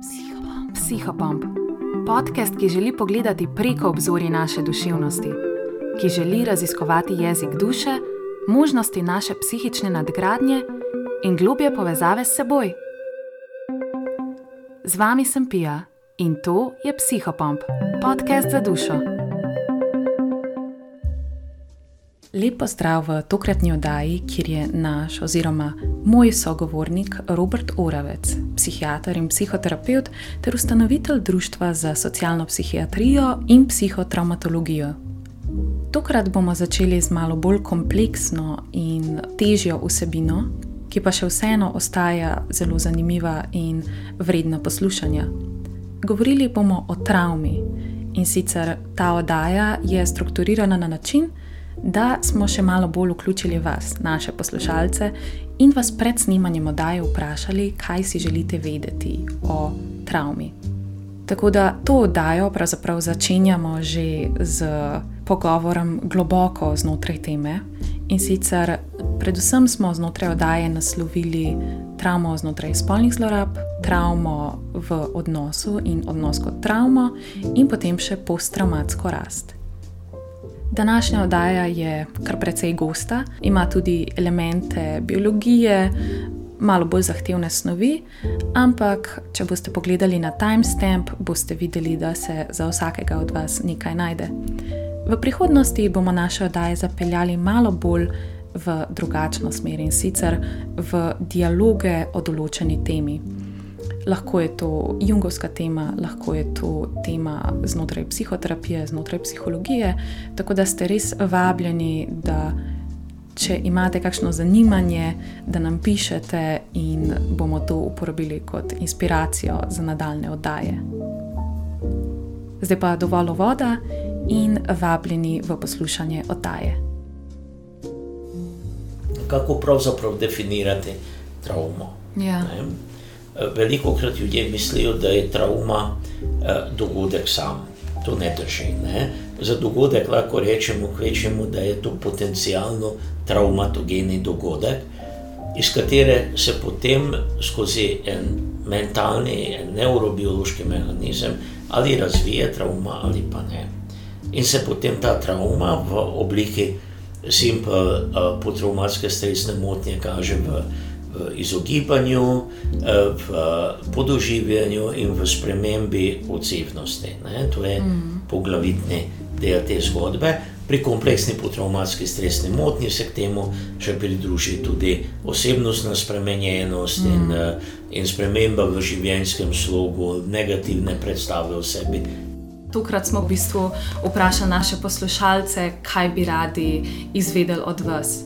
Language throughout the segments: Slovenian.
Psihopomp. Psihopomp. Podcast, ki želi pogledati preko obzorja naše duševnosti, ki želi raziskovati jezik duše, možnosti naše psihične nadgradnje in globje povezave s seboj. Z vami sem Pija in to je Psihopomp, podcast za dušo. Lepo zdrav v tokratni oddaji, kjer je naš oziroma moj sogovornik Robert Oravec, psihiater in psihoterapeut ter ustanovitelj Društva za socialno psihiatrijo in psihotraumatologijo. Tokrat bomo začeli z malo bolj kompleksno in težjo vsebino, ki pa še vseeno ostaja zelo zanimiva in vredna poslušanja. Govorili bomo o travmi in sicer ta oddaja je strukturirana na način, da smo še malo bolj vključili vas, naše poslušalce, in vas pred snemanjem oddaje vprašali, kaj si želite vedeti o travmi. Tako da to oddajo pravzaprav začenjamo že z pogovorom globoko znotraj teme. In sicer, predvsem smo znotraj oddaje naslovili travmo znotraj spolnih zlorab, travmo v odnosu in odnos kot travmo, in potem še posttraumatsko rast. Današnja oddaja je kar precej gosta, ima tudi elemente biologije, malo bolj zahtevne snovi, ampak če boste pogledali na timestamp, boste videli, da se za vsakega od vas nekaj najde. V prihodnosti bomo naše oddaje zapeljali malo bolj v drugačno smer in sicer v dialoge o določeni temi lahko je to jungovska tema, lahko je to tema znotraj psihoterapije, znotraj psihologije. Tako da ste res vabljeni, da če imate kakšno zanimanje, da nam pišete in bomo to uporabili kot inspiracijo za nadaljne oddaje. Zdaj pa dovolj voda in vabljeni v poslušanje oddaje. Kako pravzaprav definirati travmo? Ja. Veliko krat ljudje mislijo, da je travma eh, dogodek sam. To ne drži. Ne? Za dogodek lahko rečemo, kvečemo, da je to potencijalno traumatogeni dogodek, iz katere se potem skozi en mentalni, en neurobiološki mehanizem ali razvije travma ali pa ne. In se potem ta travma v obliki simpel uh, potraumatske stresne motnje kaže v v izogibanju, eh, v podoživljanju in v spremembi odsevnosti. Ne? To je mm. poglavitni del te zgodbe. Pri kompleksni potraumatski stresni motnji se k temu še pridruži tudi osebnostna spremenjenost mm. in, eh, in sprememba v življenjskem slogu, negativne predstave o sebi. Tokrat smo v bistvu vprašali naše poslušalce, kaj bi radi izvedeli od vas.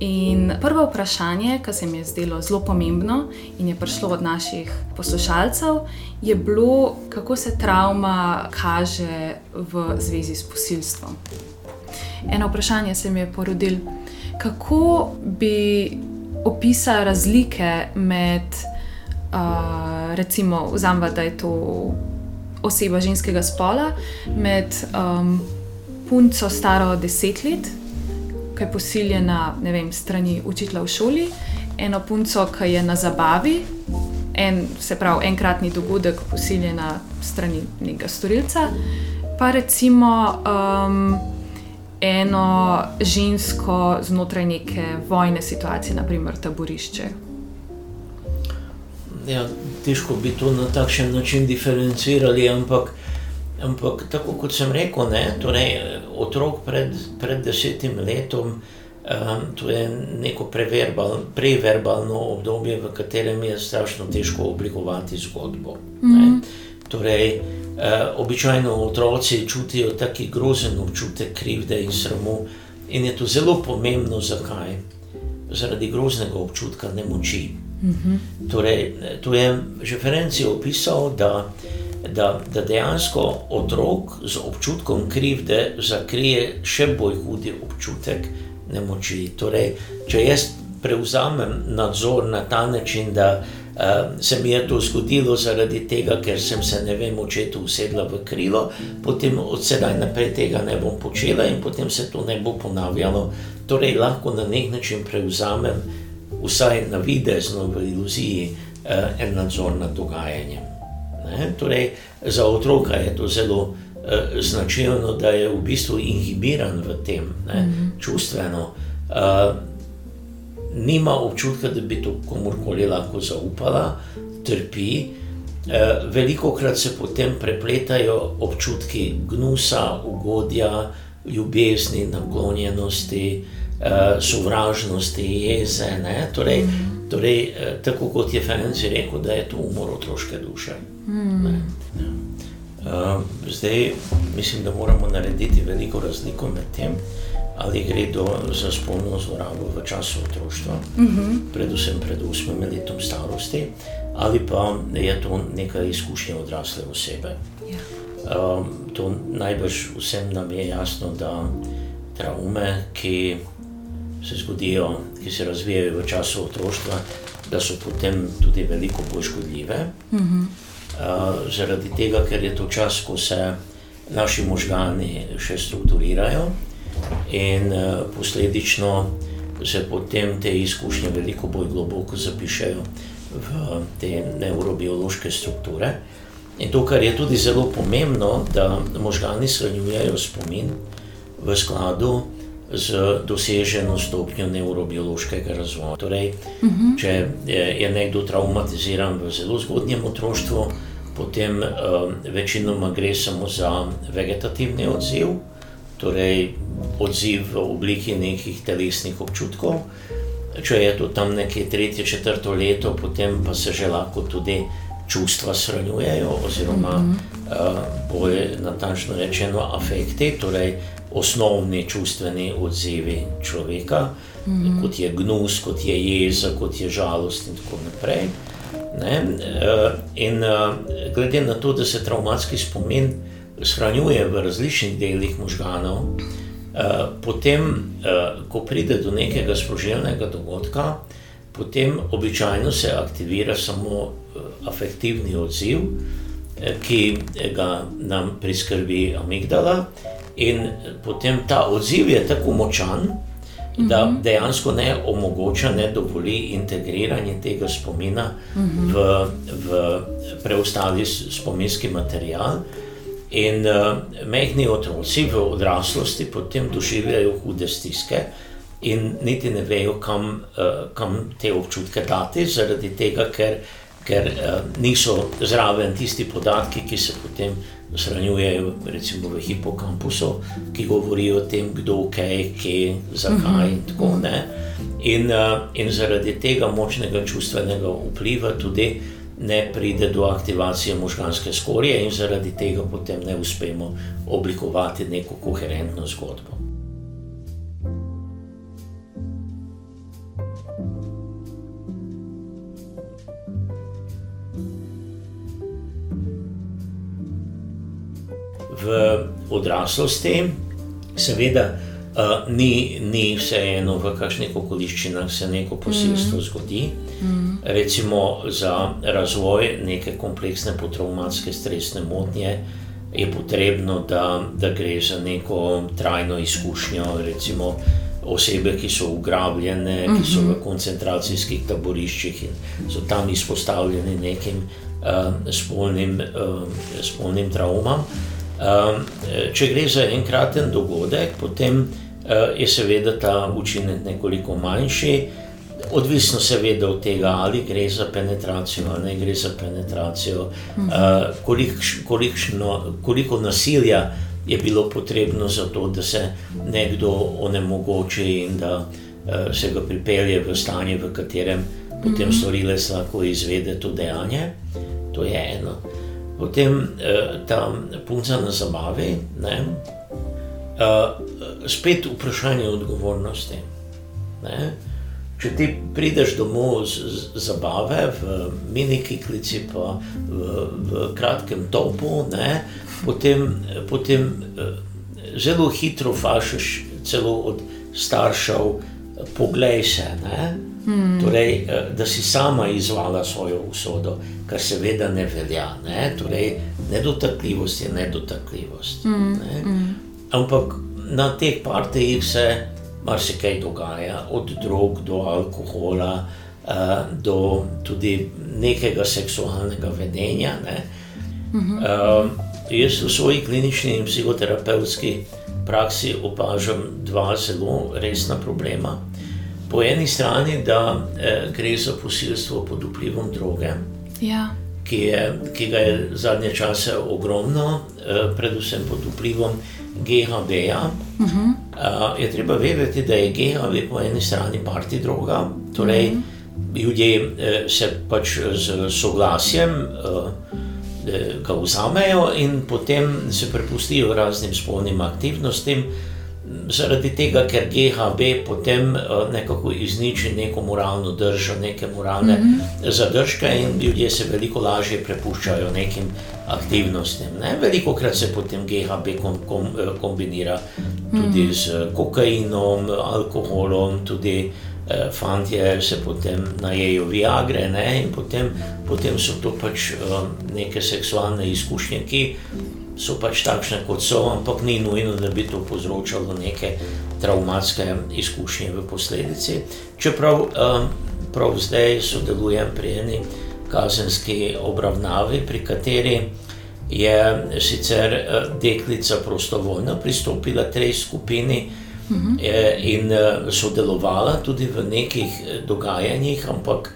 In prvo vprašanje, ki se mi je zdelo zelo pomembno in je prišlo od naših poslušalcev, je bilo, kako se travma kaže v zvezi s posilstvom. Eno vprašanje se mi je porodilo, kako bi opisali razlike med, uh, recimo, vzamem, da je to oseba ženskega spola, med um, punco staro deset let ki je posiljena vem, strani učitelja v šoli, eno punco, ki je na zabavi, en, se pravi, enkratni dogodek, posiljena strani nekega storilca, pa recimo um, eno žensko znotraj neke vojne situacije, naprimer taborišče. Ja, težko bi to na takšen način diferencirali, ampak Ampak tako kot sem rekel, ne, torej, otrok pred, pred desetim letom, um, to je neko preverbalno obdobje, v katerem je strašno težko oblikovati zgodbo. Mm -hmm. torej, uh, običajno otroci čutijo tako grozen občutek krivde in sramu, in je to zelo pomembno, zakaj. Zaradi groznega občutka nemoči. Mm -hmm. torej, to je že Ferenc opisal, da da, da dejansko otrok z občutkom krivde zakrije še bolj hudi občutek nemoči. Torej, če jaz prevzamem nadzor na ta način, da uh, se mi je to zgodilo zaradi tega, ker sem se ne vem, očetu usedla v krilo, potem od sedaj naprej tega ne bom počela in potem se to ne bo ponavljalo. Torej, lahko na nek način prevzamem, vsaj na videzno, v iluziji, uh, en nadzor nad dogajanjem. Ne? Torej, za otroka je to zelo uh, značilno, da je v bistvu inhibiran v tem, ne? Mm -hmm. čustveno. Uh, nima občutka, da bi to komorkoli lahko zaupala, trpi. Uh, veliko krat se potem prepletajo občutki gnusa, ugodja, ljubezni, naklonjenosti, uh, sovražnosti, jeze. Torej, mm -hmm. Torej, eh, tako kot je Ferenc rekel, da je to umor otroške duše. Mm. Uh, zdaj mislim, da moramo narediti veliko razliko med tem, ali gre do, za spolno zlorabo v času otroštva, mm -hmm. predvsem pred 8 letom starosti, ali pa je to neka izkušnja odrasle osebe. Ja. Uh, to najbrž vsem nam je jasno, da traume, ki se zgodijo, ki se razvijajo v času otroštva, da so potem tudi veliko bolj škodljive. Mm -hmm. uh, zaradi tega, ker je to čas, ko se naši možgani še strukturirajo in uh, posledično se potem te izkušnje veliko bolj globoko zapišajo v te neurobiološke strukture. In to, kar je tudi zelo pomembno, da možgani shranjujejo spomin v skladu z doseženo stopnjo neurobiološkega razvoja. Torej, uh mhm. -huh. Če je nekdo traumatiziran v zelo zgodnjem otroštvu, potem um, večinoma gre samo za vegetativni odziv, torej odziv v obliki nekih telesnih občutkov. Če je to tam nekje tretje, četrto leto, potem pa se že lahko tudi čustva shranjujejo, oziroma uh -huh. uh, bolj natančno rečeno, afekti, torej osnovni čustveni odzivi človeka, mm -hmm. kot je gnus, kot je jeza, kot je žalost in tako naprej. Ne? Eh, in eh, glede na to, da se travmatski spomin shranjuje v različnih delih možganov, eh, potem, ko pride do nekega sprožilnega dogodka, potem običajno se aktivira samo afektivni odziv, ki ga nam priskrbi amigdala, In potem ta odziv je tako močan, da mhm. dejansko ne omogoča, ne dovoli integriranje tega spomina mhm. v, v preostali spominski material. In uh, mehni otroci v odraslosti potem doživljajo hude stiske in niti ne vejo, kam, uh, kam te občutke dati, zaradi tega, ker, ker uh, niso zraven tisti podatki, ki se potem shranjujejo recimo v hipokampusu, ki govorijo o tem, kdo, kaj, kje, zakaj in tako naprej. In, uh, in zaradi tega močnega čustvenega vpliva tudi ne pride do aktivacije možganske skorje, in zaradi tega potem ne uspemo oblikovati neko koherentno zgodbo. V odraslosti, seveda, uh, ni, ni vseeno, v kakšnih okoliščinah se neko posilstvo mm. zgodi. Mm. Recimo za razvoj neke kompleksne potraumatske stresne motnje je potrebno, da, da gre za neko trajno izkušnjo. Recimo, Osebe, ki so ugrabljene, ki so v mhm. koncentracijskih taboriščih in so tam izpostavljene nekim uh, spolnim, uh, spolnim traumam. Uh, če gre za enkraten dogodek, potem uh, je seveda ta učinek nekoliko manjši, odvisno seveda od tega, ali gre za penetracijo ali ne gre za penetracijo, uh, kolikš, kolikšno, koliko nasilja je bilo potrebno za to, da se nekdo onemogoči in da uh, se ga pripelje v stanje, v katerem potem mhm. storilec lahko izvede to dejanje. To je eno potem eh, ta punca na zabavi, ne, eh, spet vprašanje odgovornosti. Ne. Če ti prideš domov z, z zabave, v miniki klici, pa v, v kratkem topu, ne, potem, potem eh, zelo hitro fašiš celo od staršev, poglej se. Ne. Hmm. Torej, eh, da si sama izvala svojo usodo, kar seveda ne velja. Ne? Torej, nedotakljivost je nedotakljivost. Hmm. Ne? Hmm. Ampak na teh partijih se marsikaj dogaja, od drog do alkohola, uh, do tudi nekega seksualnega vedenja. Ne? -huh. uh, jaz v svoji klinični in psihoterapevtski praksi opažam dva zelo resna problema. Po eni strani, da eh, gre za posilstvo pod vplivom droge, ja. ki, je, ki ga je zadnje čase ogromno, eh, predvsem pod vplivom GHB-ja. Uh -huh. uh, je treba vedeti, da je GHB po eni strani parti droga, torej uh mhm. -huh. ljudje eh, se pač z soglasjem. Eh, ga vzamejo in potem se prepustijo raznim spolnim aktivnostim, zaradi tega, ker GHB potem nekako izniči neko moralno držo, neke moralne mm -hmm. zadržke in ljudje se veliko lažje prepuščajo nekim aktivnostim. Ne? Veliko krat se potem GHB kom, kom, kombinira tudi mm -hmm. z kokainom, alkoholom, tudi eh, fantje se potem najejo viagre ne? in potem, potem so to pač eh, neke seksualne izkušnje, ki so pač takšne, kot so, ampak ni nujno, da bi to povzročalo neke traumatske izkušnje v posledici. Čeprav eh, prav zdaj sodelujem pri eni kazenski obravnavi, pri kateri je sicer eh, deklica prostovoljno pristopila tej skupini, -hmm. in uh, sodelovala tudi v nekih eh, dogajanjih, ampak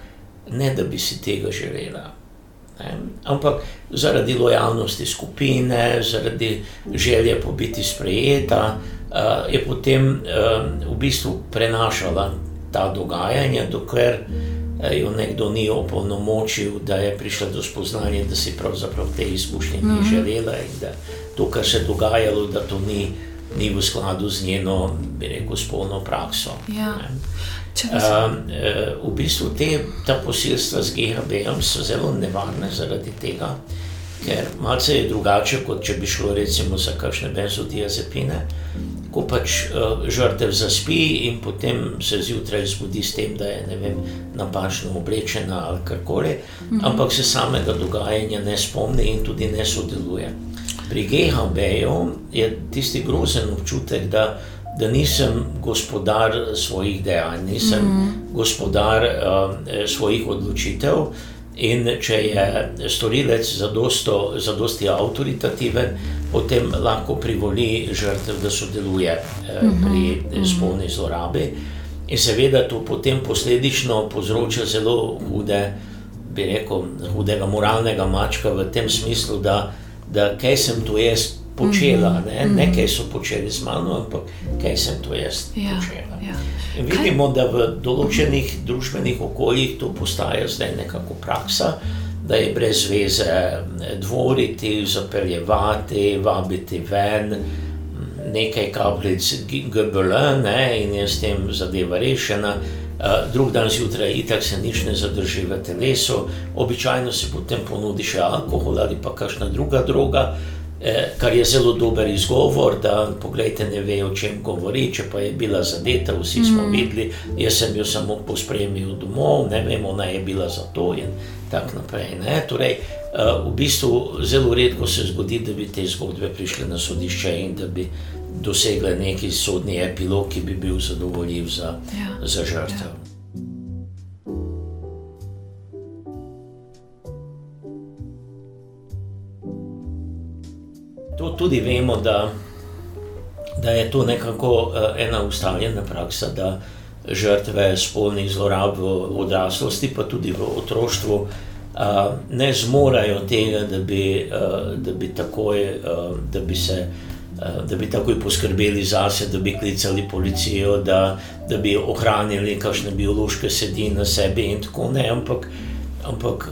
ne da bi si tega želela. Ne? Ampak zaradi lojalnosti skupine, zaradi želje po biti sprejeta, uh, je potem uh, v bistvu prenašala ta dogajanja, dokler jo nekdo ni opolnomočil, da je prišla do spoznanja, da si pravzaprav te izkušnje ni mhm. želela in da to, kar se je dogajalo, da to ni ni v skladu z njeno, bi rekel, spolno prakso. Ja. Uh, v bistvu te, ta posilstva z GHB-jem so zelo nevarne zaradi tega, ker malce je drugače, kot če bi šlo recimo za kakšne benzodiazepine, ko pač uh, žrtev zaspi in potem se zjutraj zbudi s tem, da je vem, napačno oblečena ali karkoli, mhm. ampak se samega dogajanja ne spomni in tudi ne sodeluje. Pri GHB-ju je tisti grozen občutek, da, da nisem gospodar svojih dejanj, nisem mm -hmm. gospodar uh, svojih odločitev. In če je storilec zadosti avtoritativen, potem lahko privoli žrtev, da sodeluje eh, mhm, pri mhm. spolni zlorabi. In seveda to potem posledično povzroča zelo hude, bi rekel, hudega moralnega mačka v tem smislu, da da kaj sem to jaz počela, mhm, ne, ne mhm. kaj so počeli z mano, ampak kaj sem to jaz ja, počela. Ja. Vidimo, da v določenih družbenih okoljih to postaja zdaj nekako praksa. Da je brez veze dvoriti, zapeljevati, vabiti ven, nekaj kapljic GBL, ne, in je s tem zadeva rešena. Uh, drug dan zjutraj, itak se nič ne zadrži v telesu, običajno se potem ponudi še alkohol ali pa kakšna druga droga, eh, kar je zelo dober izgovor, da pogledajte, ne ve, o čem govori. Če pa je bila zadeta, vsi smo mm. videli, jaz sem jo samo pospremil domov, ne vem, ona je bila za to in tako naprej. Torej, uh, v bistvu zelo redko se zgodi, da bi te zgodbe prišle na sodišče in da bi dosegle neki sodni epilog, ki bi bil zadovoljiv za, ja. za žrtev. Ja. To tudi vemo, da, da je to nekako uh, ena ustaljena praksa, da žrtve spolnih zlorab v odraslosti, pa tudi v otroštvu, uh, ne zmorejo tega, da bi, uh, da bi takoj, da bi se. Eh, da bi takoj poskrbeli za sebe, da bi klicali policijo, da, da bi ohranili kakšne biološke sedi na sebi in tako naprej. Ampak, ampak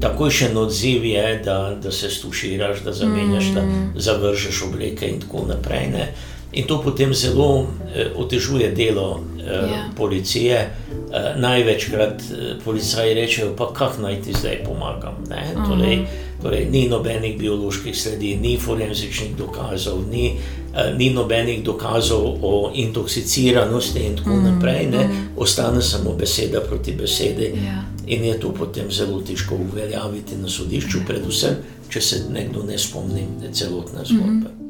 takojšen odziv je, da, da se stuširaš, da zamenjaš, da mm. zavržeš obleke in tako naprej. Ne? In to potem zelo eh, otežuje delo eh, yeah. Ja. policije. Eh, največkrat eh, policaji rečejo, pa kako naj ti zdaj pomagam. Uh -huh. torej, torej, ni nobenih bioloških sledi, ni forenzičnih dokazov, ni, eh, ni nobenih dokazov o intoksiciranosti in tako -huh. naprej. Ne? Mhm. Ostane samo beseda proti besedi. Yeah. Ja. In je to potem zelo težko uveljaviti na sodišču, predvsem, če se nekdo ne spomni celotne zgodbe. Uh -huh.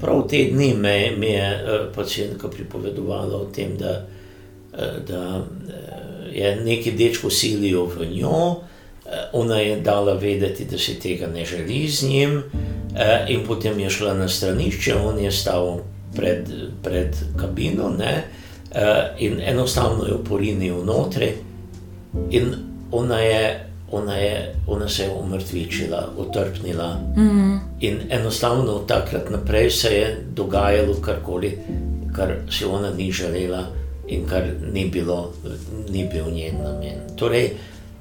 Prav te dni me, me je uh, pacijentka pripovedovala o tem, da, uh, da uh, je neki dečko silijo v njo, ona je dala vedeti, da se tega ne želi z njim, in potem je šla na stranišče, on je stal pred, pred kabino ne, in enostavno jo porinil notri, in ona je ona, je, ona se je umrtvičila, utrpnila. Mm -hmm. In enostavno od takrat naprej se je dogajalo karkoli, kar si ona ni želela in kar ni, bilo, ni bil njen namen. Torej,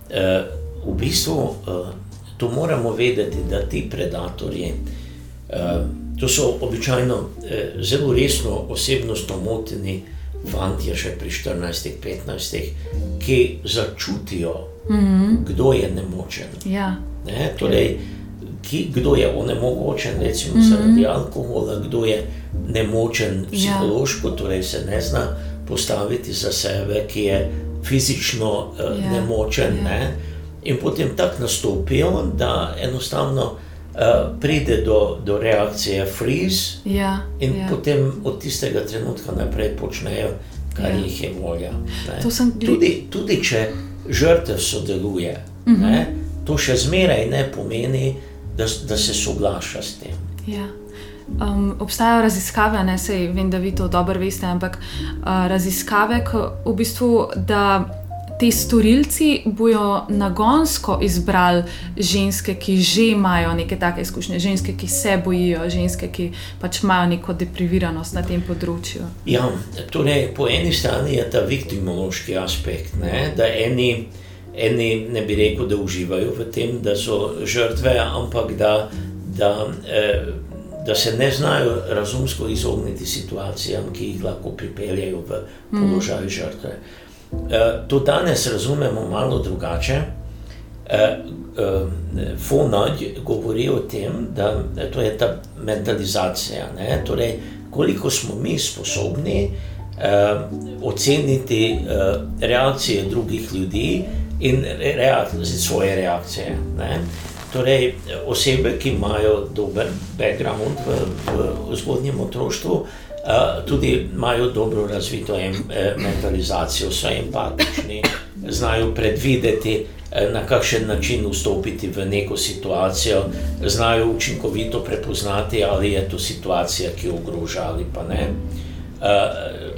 eh, v bistvu eh, to moramo vedeti, da ti predatorji. Eh, to so običajno eh, zelo resno osebnostno moteni fanti, še pri 14-15, ki začutijo, mm -hmm. kdo je nemočen. Ja. Ne? Torej, ki, kdo je onemogočen, recimo mm -hmm. zaradi alkohola, kdo je nemočen ja. psihološko, ja. torej se ne zna postaviti za sebe, ki je fizično uh, ja. nemočen. Ja. Ne? In potem tako nastopijo, da enostavno pride do, do reakcije freeze, ja, in ja. potem od tistega trenutka naprej počnejo, kar ja. jih je volja. Gled... Tudi, tudi če žrtev sodeluje. Uh -huh. ne, to še zmeraj ne pomeni, da, da se soglaša s tem. Ja. Um, obstajajo raziskave, ne se vem, da vi to dobro veste, ampak uh, raziskave, ko, v bistvu, da ti storilci bojo nagonsko izbrali ženske, ki že imajo neke take izkušnje, ženske, ki se bojijo, ženske, ki pač imajo neko depriviranost na tem področju. Ja, torej, po eni strani je ta viktimološki aspekt, ne, da eni, eni ne bi rekel, da uživajo v tem, da so žrtve, ampak da. da eh, Da se ne znajo razumsko izogniti situacijam, ki jih lahko pripeljejo v položaj žrtve. Mm. Eh, to danes razumemo malo drugače. Eh, eh, Fonaj govori o tem, da to je ta mentalizacija. Ne? Torej, koliko smo mi sposobni oceniti reakcije drugih ljudi in reakcije, svoje reakcije. Ne? Torej, osebe, ki imajo dober background v, v zgodnjem otroštvu, tudi imajo dobro razvito em, eh, mentalizacijo, so empatični, znajo predvideti, eh, na kakšen način vstopiti v neko situacijo, znajo učinkovito prepoznati, ali je to situacija, ki ogroža ali pa ne.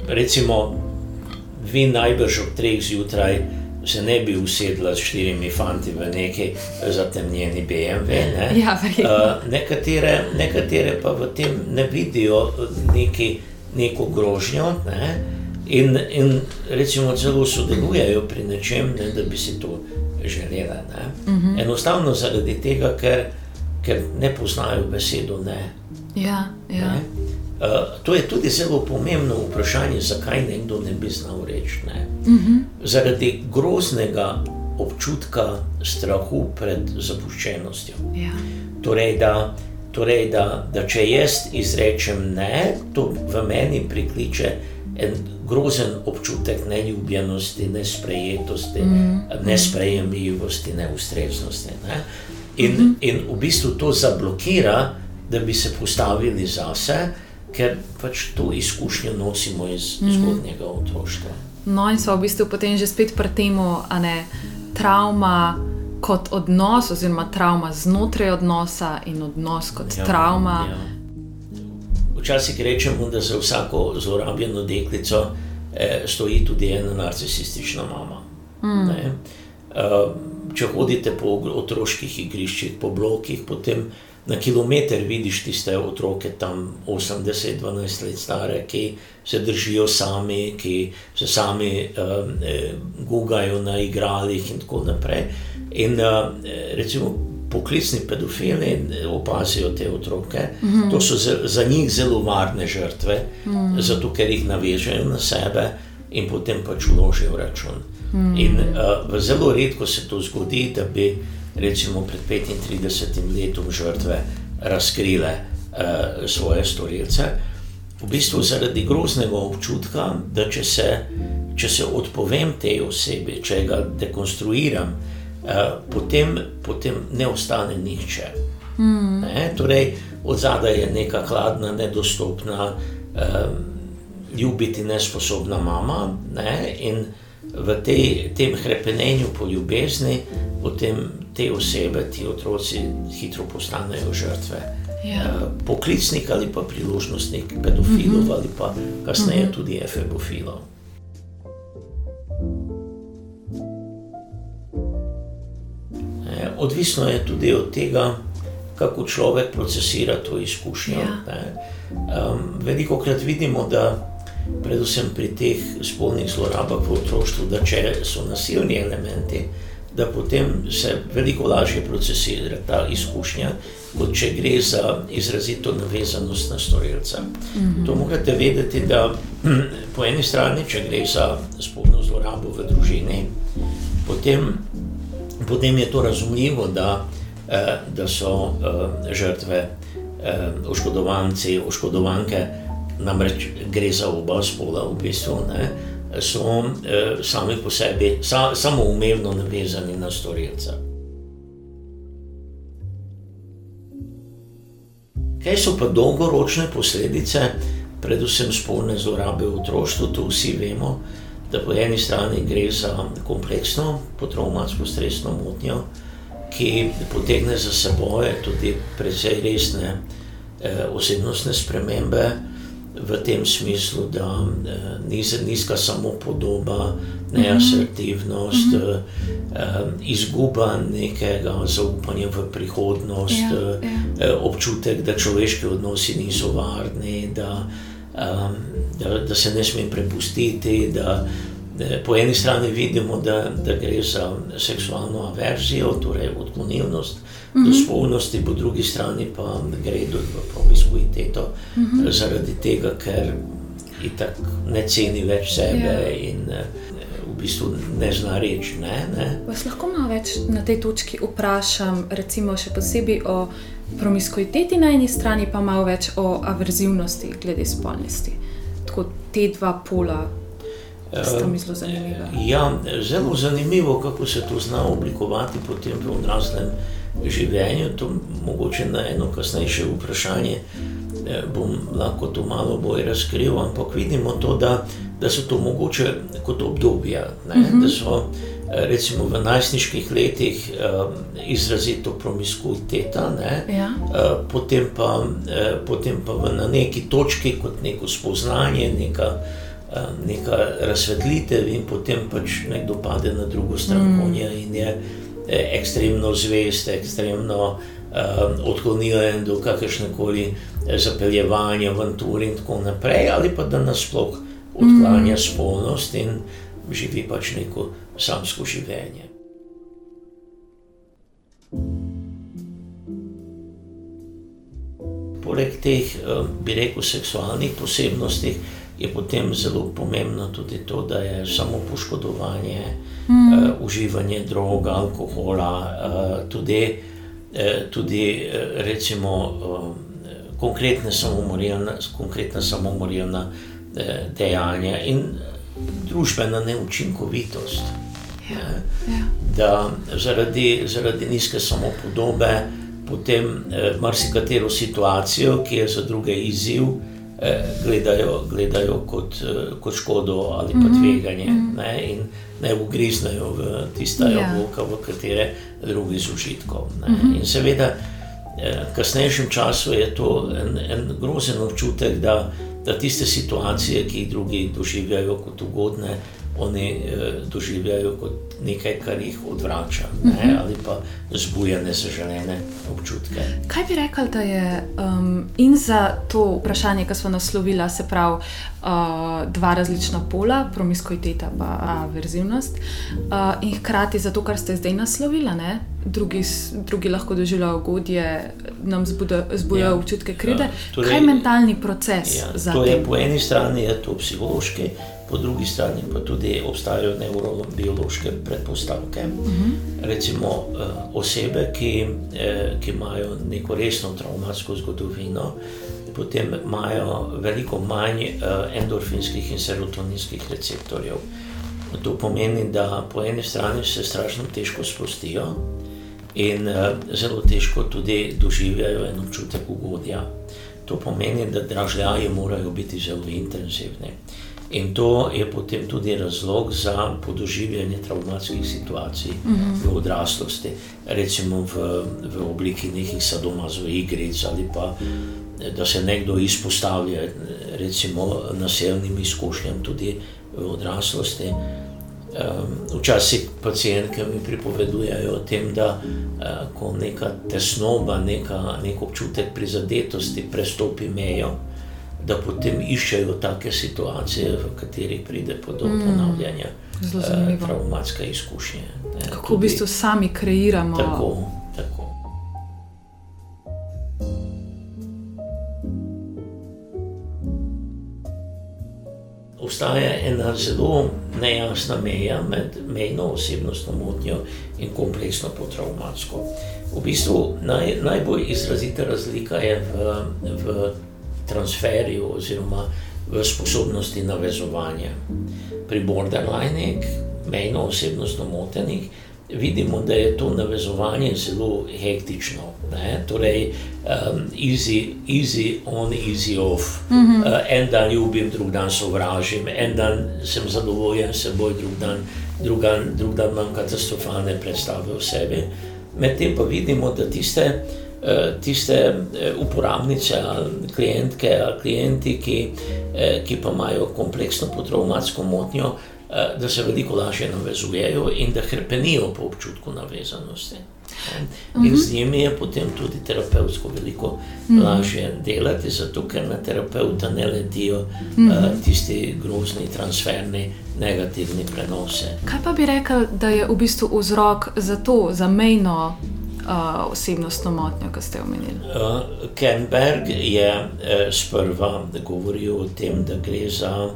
Recimo, vi najbrž ob treh zjutraj. Se ne bi usedla s štirimi fanti v neki zatemnjeni BMW. Ne? Ja, uh, nekatere, nekatere pa v tem ne vidijo neki, neko grožnjo ne? in, in recimo celo sodelujejo pri nečem, ne, da bi si to želela. Ne? Uh mhm. -huh. Enostavno zaradi tega, ker, ker ne poznajo besedo ne. Ja, ja. ne? Uh, to je tudi zelo pomembno vprašanje, zakaj nekdo ne bi znal reči ne. Uh mhm. -huh. Zaradi groznega občutka strahu pred zapuščenostjo. Ja. Torej, da, torej da, da če jaz izrečem ne, to v meni prikliče en grozen občutek neljubljenosti, nesprejetosti, mm -hmm. nesprejemljivosti, neustreznosti. Ne. In, mm -hmm. in v bistvu to zablokira, da bi se postavili zase ker pač to izkušnjo nosimo iz mm. zgodnjega otroštva. No, in so v bistvu potem že spet pri tem, da je travma kot odnos, oziroma travma znotraj odnosa in odnos kot ja, travma. Ja. Včasih rečemo, da za vsako zlorabljeno deklico eh, stoji tudi ena narcisistična mama. Mm. Eh, če hodite po otroških igriščih, po blokih, potem na kilometr vidiš tiste otroke, tam 80-12 let stare, ki se držijo sami, ki se sami uh, gugajo na igralih in tako naprej. In uh, recimo poklicni pedofili opazijo te otroke, mm -hmm. to so za, za njih zelo varne žrtve, mm -hmm. zato ker jih navežejo na sebe in potem pač vložijo račun. Mm -hmm. In uh, zelo redko se to zgodi, da bi recimo pred 35 letom žrtve razkrile uh, svoje storilce. V bistvu zaradi groznega občutka, da če se, če se odpovem tej osebi, če ga dekonstruiram, uh, potem, potem ne ostane nihče. Mm. Ne? Torej, od zadaj je neka hladna, nedostopna, um, ljubiti nesposobna mama. Ne? In v tej, tem krepenenju po ljubezni, potem te osebe, ti otroci, hitro postanejo žrtve. Ja. Uh, poklicnik ali pa priložnostnik pedofilov, mm -hmm. ali pa kasneje mm -hmm. tudi efebofilov. Odvisno je tudi od tega, kako človek procesira to izkušnjo. Ja. Um, veliko krat vidimo, da predvsem pri teh spolnih zlorabah v otroštvu, da če so nasilni elementi, da potem se veliko lažje procesira ta izkušnja, kot če gre za izrazito navezanost na storilca. Mm -hmm. To morate vedeti, da po eni strani, če gre za spolno zlorabo v družini, potem, potem je to razumljivo, da, eh, da so eh, žrtve, eh, oškodovanci, oškodovanke, namreč gre za oba spola v bistvu. Ne, so eh, sami po sebi sa, samoumevno navezani na storilca. Kaj so pa dolgoročne posledice, predvsem spolne zlorabe v otroštvu? To vsi vemo, da po eni strani gre za kompleksno potraumatsko stresno motnjo, ki potegne za seboj tudi precej resne eh, osebnostne spremembe v tem smislu, da eh, nizka samo podoba, neasertivnost, mm -hmm. eh, izguba nekega zaupanja v prihodnost, ja, ja. Eh, občutek, da človeški odnosi niso varni, da, eh, da, da se ne smem prepustiti. Da, Po eni strani vidimo, da, da gre za seksualno averzijo, torej odklonilnost mm -hmm. do spolnosti, po drugi strani pa gre do promiskuiteto mm -hmm. zaradi tega, ker itak ne ceni več sebe ja. in eh, v bistvu ne zna reči. Ne, ne. Vas lahko malo več na tej točki vprašam, recimo še posebej o promiskuiteti na eni strani, pa malo več o averzivnosti glede spolnosti. Tako te dva pola sta mi zelo zanimiva. Ja, zelo zanimivo, kako se to zna oblikovati potem v odraslem življenju. To mogoče na eno kasnejše vprašanje eh, bom lahko to malo bolj razkril, ampak vidimo to, da, da so to mogoče kot obdobja. Uh mhm. -huh. Da so eh, recimo v najstniških letih um, izrazito promiskuiteta, ja. uh, potem, pa, potem pa na neki točki kot neko spoznanje, neka neka razsvetlitev, in potem pač nekdo pade na drugo stran mm. konja in je e, ekstremno zvest, ekstremno um, odklonilen do kakršne koli e, zapeljevanja, avantur in tako naprej, ali pa da nasploh odklanja mm. spolnost in živi pač neko samsko življenje. Poleg teh, bi rekel, seksualnih posebnosti, je potem zelo pomembno tudi to, da je samo poškodovanje, mm. uh, uživanje drog, alkohola, uh, tudi, uh, tudi recimo uh, konkretne samomorilna uh, dejanja in družbena neučinkovitost. Ja, ja. Da zaradi, zaradi nizke samopodobe potem eh, marsikatero situacijo, ki je za druge izziv, Eh, gledajo, gledajo kot, eh, kot škodo ali pa mhm, tveganje mm -hmm. ne, in ne ugriznejo v tista ja. jabolka, v katere drugi z užitkom. Mm -hmm. In seveda, eh, v kasnejšem času je to en, en grozen občutek, da, da tiste situacije, ki jih drugi doživljajo kot ugodne, oni eh, doživljajo kot nekaj, kar jih odvrača ne, uh mhm. -huh. ali pa zbuja nezaželene občutke. Kaj bi rekel, da je um, in za to vprašanje, ki smo naslovili, se pravi, uh, dva različna pola, promiskuiteta in averzivnost, uh, in hkrati za to, kar ste zdaj naslovili, ne, drugi, drugi lahko doživljajo ugodje, nam zbujajo ja. občutke krivde. Ja, torej, Kaj je mentalni proces? Ja, za to je po eni strani je to psihološki po drugi strani pa tudi obstajajo neurobiološke predpostavke. Uh mhm. -huh. Recimo uh, osebe, ki, eh, ki imajo neko resno traumatsko zgodovino, potem imajo veliko manj uh, endorfinskih in serotoninskih receptorjev. To pomeni, da po eni strani se strašno težko sprostijo, in uh, zelo težko tudi doživljajo en občutek ugodja. To pomeni, da dražljaji morajo biti zelo intenzivni. In to je potem tudi razlog za podoživljanje travmatskih situacij uh -huh. v odraslosti, recimo v, v obliki nekih sadomazovih igric ali pa da se nekdo izpostavlja recimo nasilnim izkušnjam tudi v odraslosti. Um, včasih pacijentke mi pripovedujejo o tem, da uh, ko neka tesnoba, neka, nek občutek prizadetosti prestopi mejo, da potem iščejo take situacije, v katerih pride do mm. ponavljanja uh, traumatske izkušnje. Ne, Kako tudi, v bistvu sami kreiramo. Tako, tako. Obstaja ena zelo nejasna meja med mejno osebnostno motnjo in kompleksno potraumatsko. V bistvu naj, najbolj izrazita razlika je v, v transferju oziroma v sposobnosti navezovanja. Pri borderlinih, mejno osebnostno motenih, vidimo, da je to navezovanje zelo hektično. Ne? Torej, um, easy, easy on, easy off. Mm -hmm. uh, en dan ljubim, drug dan sovražim, en dan sem zadovoljen s seboj, drug dan, drug dan, drug dan imam katastrofalne predstave o sebi. Medtem pa vidimo, da tiste. Eh, tiste eh, uporabnice ali klientke ali klienti, ki, eh, ki pa imajo kompleksno potraumatsko motnjo, da se veliko lažje navezujejo in da krpenijo po občutku navezanosti. In z njimi je potem tudi terapevtsko veliko lažje delati, zato ker na terapeuta ne letijo uh, tisti grozni transferni negativni prenose. Kaj pa bi rekel, da je v bistvu vzrok za to, za mejno uh, osebnostno motnjo, ki ste omenili? Uh, Kenberg je uh, sprva govoril o tem, da gre za,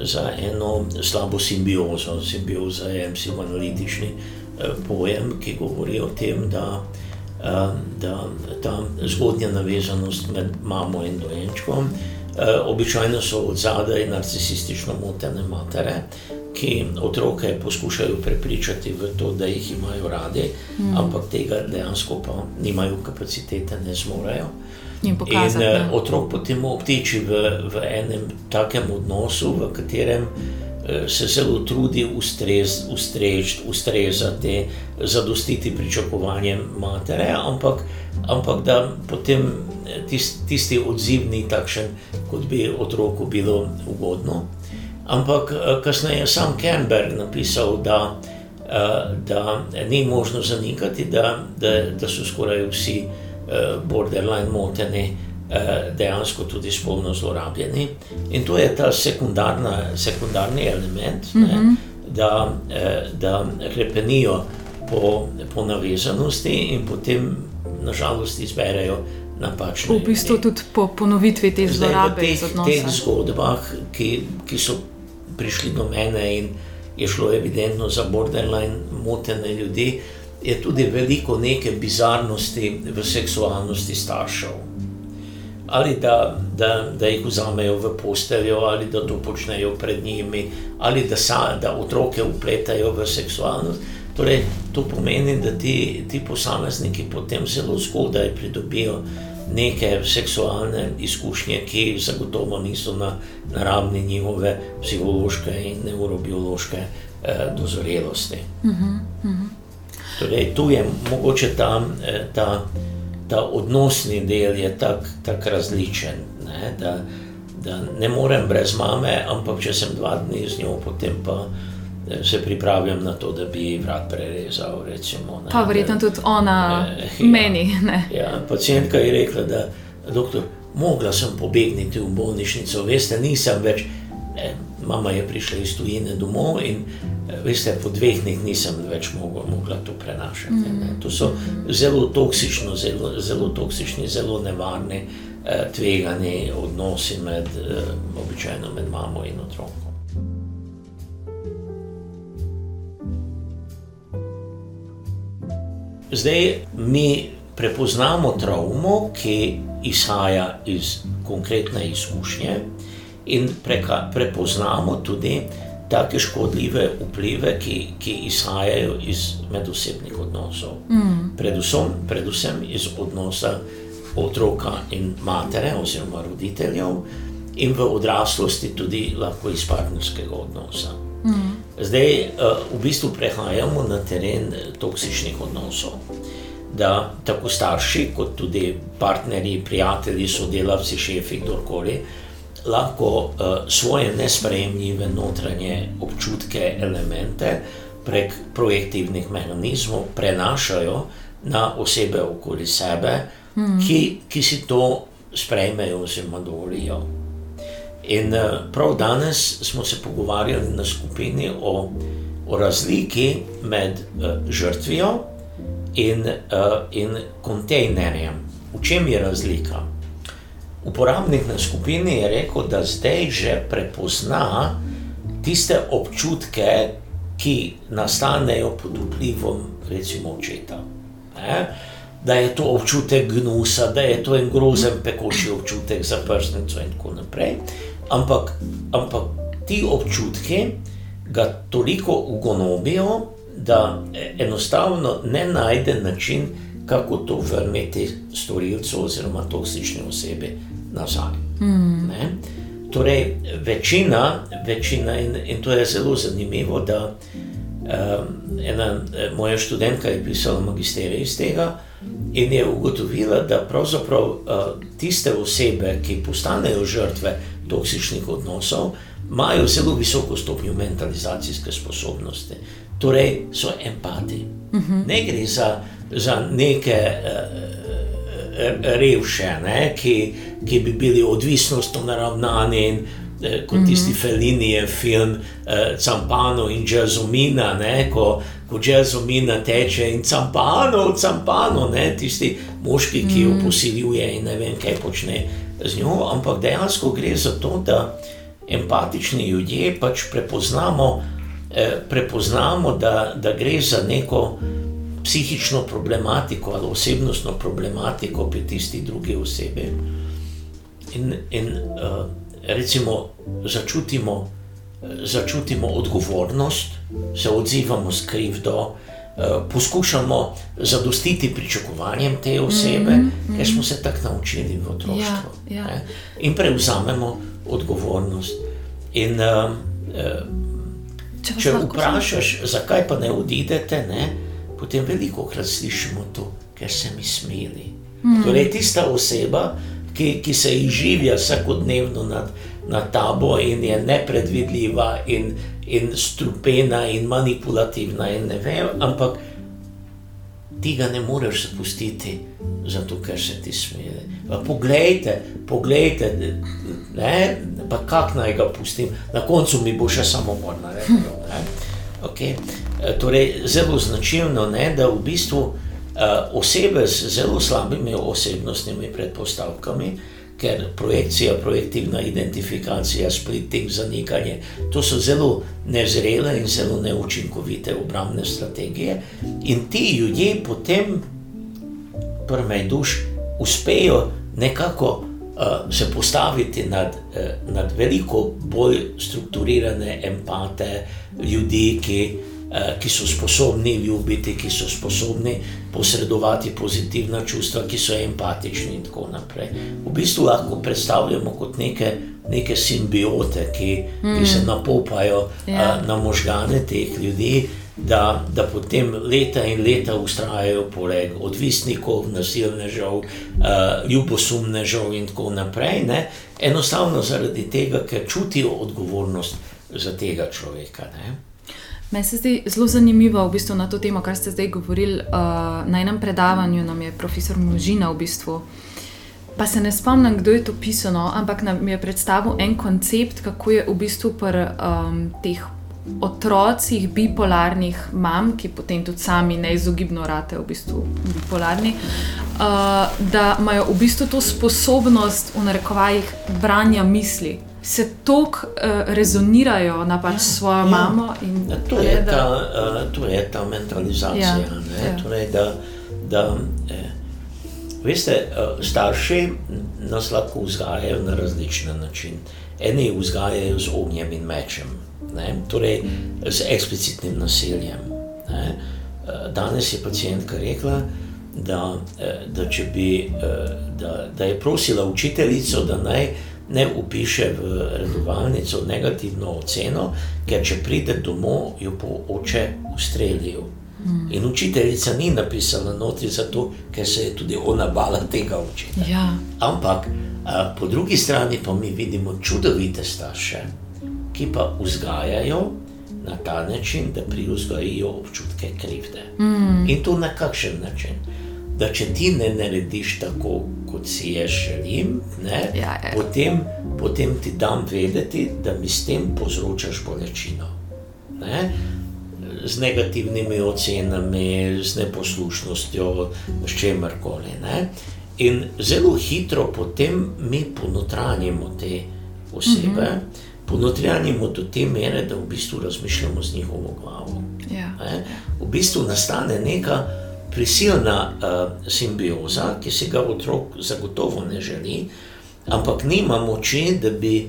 za eno slabo simbiozo. Simbioza je psihoanalitični uh, pojem, ki govori o tem, da, uh, da ta zgodnja navezanost med mamo in dojenčkom. Uh, običajno so od zadaj narcisistično motene matere, ki otroke poskušajo prepričati v to, da jih imajo radi, mm. ampak tega dejansko pa nimajo kapacitete, ne zmorejo. In, pokazati, in uh, otrok potem obtiči v, v enem takem odnosu, v katerem uh, se zelo trudi ustrez, ustrež, ustrezati, zadostiti pričakovanjem matere, ampak, ampak da potem eh, tist, tisti odziv ni takšen, kot bi otroku bilo ugodno. Ampak eh, kasneje je sam Kemberg napisal, da, eh, da ni možno zanikati, da, da, da so skoraj vsi eh, borderline moteni dejansko tudi spolno zlorabljeni. In to je ta sekundarni element, mm -hmm. ne, mhm. da, da krepenijo po, po navezanosti in potem nažalost izberejo. V bistvu tudi po ponovitvi te zlorabe. V teh, teh zgodbah, ki, ki so prišli do mene in je šlo evidentno za borderline motene ljudi, je tudi veliko neke bizarnosti v seksualnosti staršev. Ali da, da, da jih vzamejo v posteljo, ali da to počnejo pred njimi, ali da, sa, da otroke upletajo v seksualnost. Torej, to pomeni, da ti, ti posamezniki potem zelo zgodaj pridobijo neke seksualne izkušnje, ki zagotovo niso na, na ravni njihove psihološke in neurobiološke eh, dozorjelosti. Uh -huh, uh -huh. Torej, tu je mogoče ta, eh, ta, ta odnosni del tako tak različen. Ne, da, da ne morem brez mame, ampak če sem dva dni z njo, potem pa se pripravljam na to, da bi vrat prerezal. Recimo, pa verjetno tudi ona eh, ja, meni. Ja, pacijentka je rekla, da doktor, mogla sem pobegniti v bolnišnico, veste, nisem več. Ne, mama je prišla iz tujine domov in veste, po dveh dneh nisem več mogla, mogla to prenašati. Mm. To so zelo toksični, zelo, zelo toksični, zelo nevarni, eh, tvegani odnosi med, eh, običajno med mamo in otrokom. Zdaj mi prepoznamo travmo, ki izhaja iz konkretne izkušnje, in preka, prepoznamo tudi, take škodljive vplive, ki, ki izhajajo iz medosebnih odnosov. Mm. Predvsem, predvsem iz odnosa otroka in matere, oziroma roditeljev, in v odraslosti tudi lahko iz partnerskega odnosa. Mm. Zdaj, uh, v bistvu prehajamo na teren toksičnih odnosov. Da tako starši, kot tudi partnerji, prijatelji, sodelavci, šefi, kdorkoli, lahko uh, svoje nesprejemljive notranje občutke, elemente prek projektivnih mehanizmov prenašajo na osebe okoli sebe, mm. ki, ki si to sprejmejo oziroma dovolijo. In uh, prav danes smo se pogovarjali na skupini o, o razliki med uh, žrtvijo in, uh, in kontejnerjem. V čem je razlika? Uporabnik na skupini je rekel, da zdaj že prepozna tiste občutke, ki nastanejo pod vplivom, recimo, očeta. Ne? Da je to občutek gnusa, da je to en grozen, pekoči občutek za prsnico, in tako naprej. Ampak, ampak ti občutki ga toliko ugonobijo, da enostavno ne najde način, kako to vrniti storilcu oziroma toksični osebi nazaj. Mm. Torej, večina, večina in, in to je zelo zanimivo, da um, ena moja študentka je pisala magisterij iz tega in je ugotovila, da pravzaprav uh, tiste osebe, ki postanejo žrtve toksičnih odnosov, imajo zelo visoko stopnjo mentalizacijske sposobnosti. Torej, so empati. Mm -hmm. Ne gre za, za neke. Uh, revše, ne, ki, ki bi bili odvisnostno naravnani. In, eh, kot tisti mm -hmm. Felinijev film, eh, Campano in Džazomina, ne, ko, ko Džazomina teče in Campano, Campano, ne, tisti moški, ki jo mhm. posiljuje in ne vem, kaj počne z njo. Ampak dejansko gre za to, da empatični ljudje pač prepoznamo, eh, prepoznamo da, da gre za neko psihično problematiko ali osebnostno problematiko pri tisti drugi osebi. In, in uh, recimo, začutimo, začutimo odgovornost, se odzivamo s krivdo, poskušamo zadostiti pričakovanjem te osebe, mm -hmm. ker smo se tako naučili v otroštvu. Ja, ja. In prevzamemo odgovornost. In, uh, uh, če če vprašaš, zakaj pa ne odidete, ne? potem veliko krat slišimo to, ker se mi smili. Mm. Torej, tista oseba, ki, ki se izživlja vsakodnevno nad, nad tabo in je nepredvidljiva, in, in strupena, in manipulativna, in ne vem, ampak ti ga ne moreš zapustiti, zato ker se ti smili. Poglejte, poglejte, ne, pa kako naj ga pustim, na koncu mi bo še samo morno reči. Okay. Torej, zelo značilno je, da v bistvu uh, osebe z zelo slabimi osebnostnimi predpostavkami, ker projekcija, projektivna identifikacija, splitting, zanikanje, to so zelo nezrele in zelo neučinkovite obrambne strategije. In ti ljudje potem, prve duš, uspejo nekako uh, se postaviti nad, uh, nad veliko bolj strukturirane empate ljudi, ki, uh, ki so sposobni ljubiti, ki so sposobni posredovati pozitivna čustva, ki so empatični in tako naprej. V bistvu lahko predstavljamo kot neke. Neke simbiote, ki, mm. ki se napopajo yeah. Ja. uh, na možgane teh ljudi, da, da potem leta in leta ustrajajo poleg odvisnikov, nasilnežev, uh, ljubosumnežev in tako naprej. Ne? Enostavno zaradi tega, ker čutijo odgovornost za tega človeka. Ne? Meni se zdi zelo zanimivo v bistvu na to temo, kar ste zdaj govorili. Uh, na enem predavanju nam je profesor Možina v bistvu. Pa se ne spomnim, kdo je to pisal, no, ampak nam je predstavil en koncept, kako je v bistvu pri um, teh otrocih bipolarnih mam, ki potem tudi sami neizogibno rate v bistvu bipolarni, uh, da imajo v bistvu to sposobnost v narekovajih branja misli. Se tako uh, rezonirajo na pač ja, svojo ja. mamo. In, to, je da, ta, uh, to je ta mentalizacija. Ja, ja. Torej, da, da, eh, veste, uh, starši nas lahko vzgajajo na različne načine. eni vzgajajo z ognjem in mečem, ne? torej z eksplicitnim nasiljem. Ne? Eh, danes je pacijentka rekla, da, eh, da, bi, da, da je prosila učiteljico, da naj ne upiše v redovalnico negativno oceno, ker če pride domov, jo bo oče ustrelil. Mm. In učiteljica ni napisala notri zato, ker se je tudi ona bala tega učiti. Ja. Ampak a, po drugi strani pa mi vidimo čudovite starše, ki pa vzgajajo na ta način, da privzgajajo občutke krivde. Mm. In to na kakšen način? Da če ti ne narediš tako, kot si jaz želim, ne, ja, ja. Potem, potem ti dam vedeti, da mi s tem povzročaš bolečino. Ne z negativnimi ocenami, z neposlušnostjo, s čemarkoli. In zelo hitro potem mi ponotranjimo te osebe, mm -hmm. ponotranjimo do te mere, da v bistvu razmišljamo z njihovo glavo. Ja. V bistvu nastane neka prisilna uh, simbioza, ki si ga otrok zagotovo ne želi, ampak nima moči, da bi,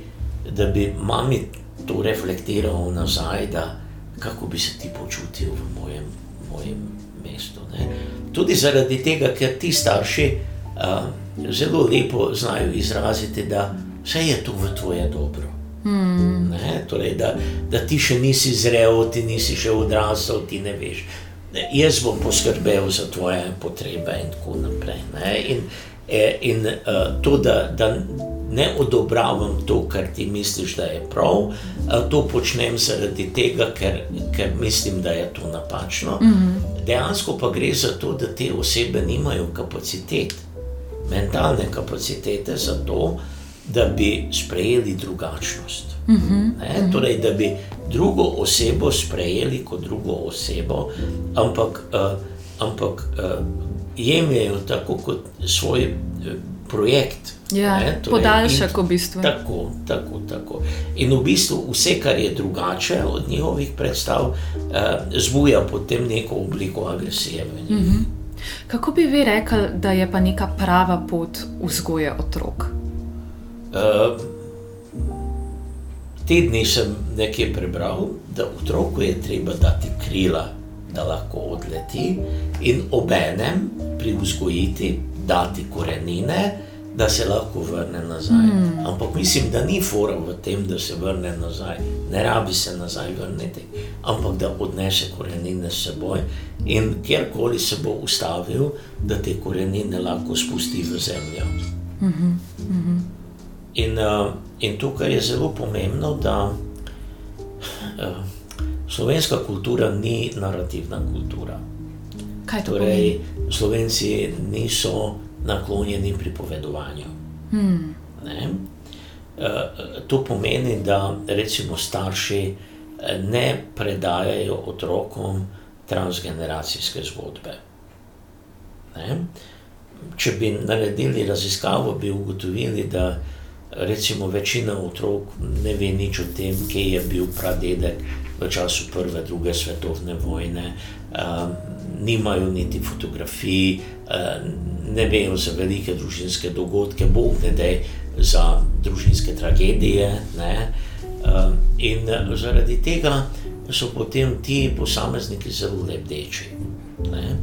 da bi mami to reflektiral nazaj. Da, kako bi se ti počutil v mojem, mojem mestu. Ne? Tudi zaradi tega, ker ti starši uh, zelo lepo znajo izraziti, da vse je to v tvoje dobro. Hmm. Torej, da, da ti še nisi zrel, ti nisi še odrasel, ti ne veš. Jaz bom poskrbel za tvoje potrebe, in tako naprej. In, e, in uh, to, da, da ne odobravam to, kar ti misliš, da je prav, to počnem zaradi tega, ker, ker mislim, da je to napačno. Mm -hmm. Dejansko pa gre za to, da te osebe nimajo kapacitet, mentalne kapacitete za to, da bi sprejeli drugačnost. Mm -hmm. torej, da bi drugo osebo sprejeli kot drugo osebo, ampak, uh, ampak uh, jemljajo tako kot svoj uh, projekt. Ja, torej, podaljšek v bistvu. Tako, tako, tako. In v bistvu vse, kar je drugače od njihovih predstav, eh, zbuja potem neko obliko agresije. Mm -hmm. Kako bi vi rekli, da je pa neka prava pot vzgoje otrok? Eh, te dni sem nekaj prebral, da otroku je treba dati krila, da lahko odleti, in obenem pri vzgojiti dati korenine da se lahko vrne nazaj. Mm. Ampak mislim, da ni fora v tem, da se vrne nazaj, ne rabi se nazaj vrniti, ampak da odnese korenine s seboj in kjerkoli se bo ustavil, da te korenine lahko spusti v zemljo. Mm -hmm. Mm -hmm. In, uh, in tukaj je zelo pomembno, da uh, slovenska kultura ni narativna kultura. Kaj to torej, pomeni? Slovenci niso naklonjeni pripovedovanju. Hmm. Eh, to pomeni, da recimo starši eh, ne predajajo otrokom transgeneracijske zgodbe. Ne? Če bi naredili raziskavo, bi ugotovili, da recimo večina otrok ne ve nič o tem, kje je bil pradedek v času prve, druge svetovne vojne, um, nimajo niti fotografij, um, ne vejo za velike družinske dogodke, bog ne da za družinske tragedije. Ne? Um, in zaradi tega so potem ti posamezniki zelo lepeči. Uh,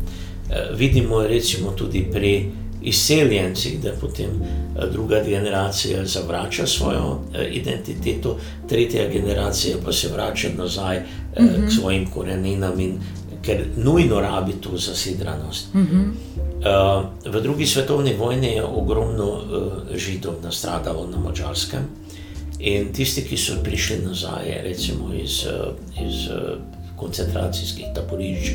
vidimo recimo tudi pri izseljencih, da potem eh, druga generacija zavrača svojo eh, identiteto, tretja generacija pa se vrača nazaj mm -hmm. k mhm. svojim koreninam, in, ker nujno rabi to zasidranost. Mm -hmm. V drugi svetovni vojni je ogromno židov nastradalo na Mačarskem. In tisti, ki so prišli nazaj, recimo iz, iz koncentracijskih taborišč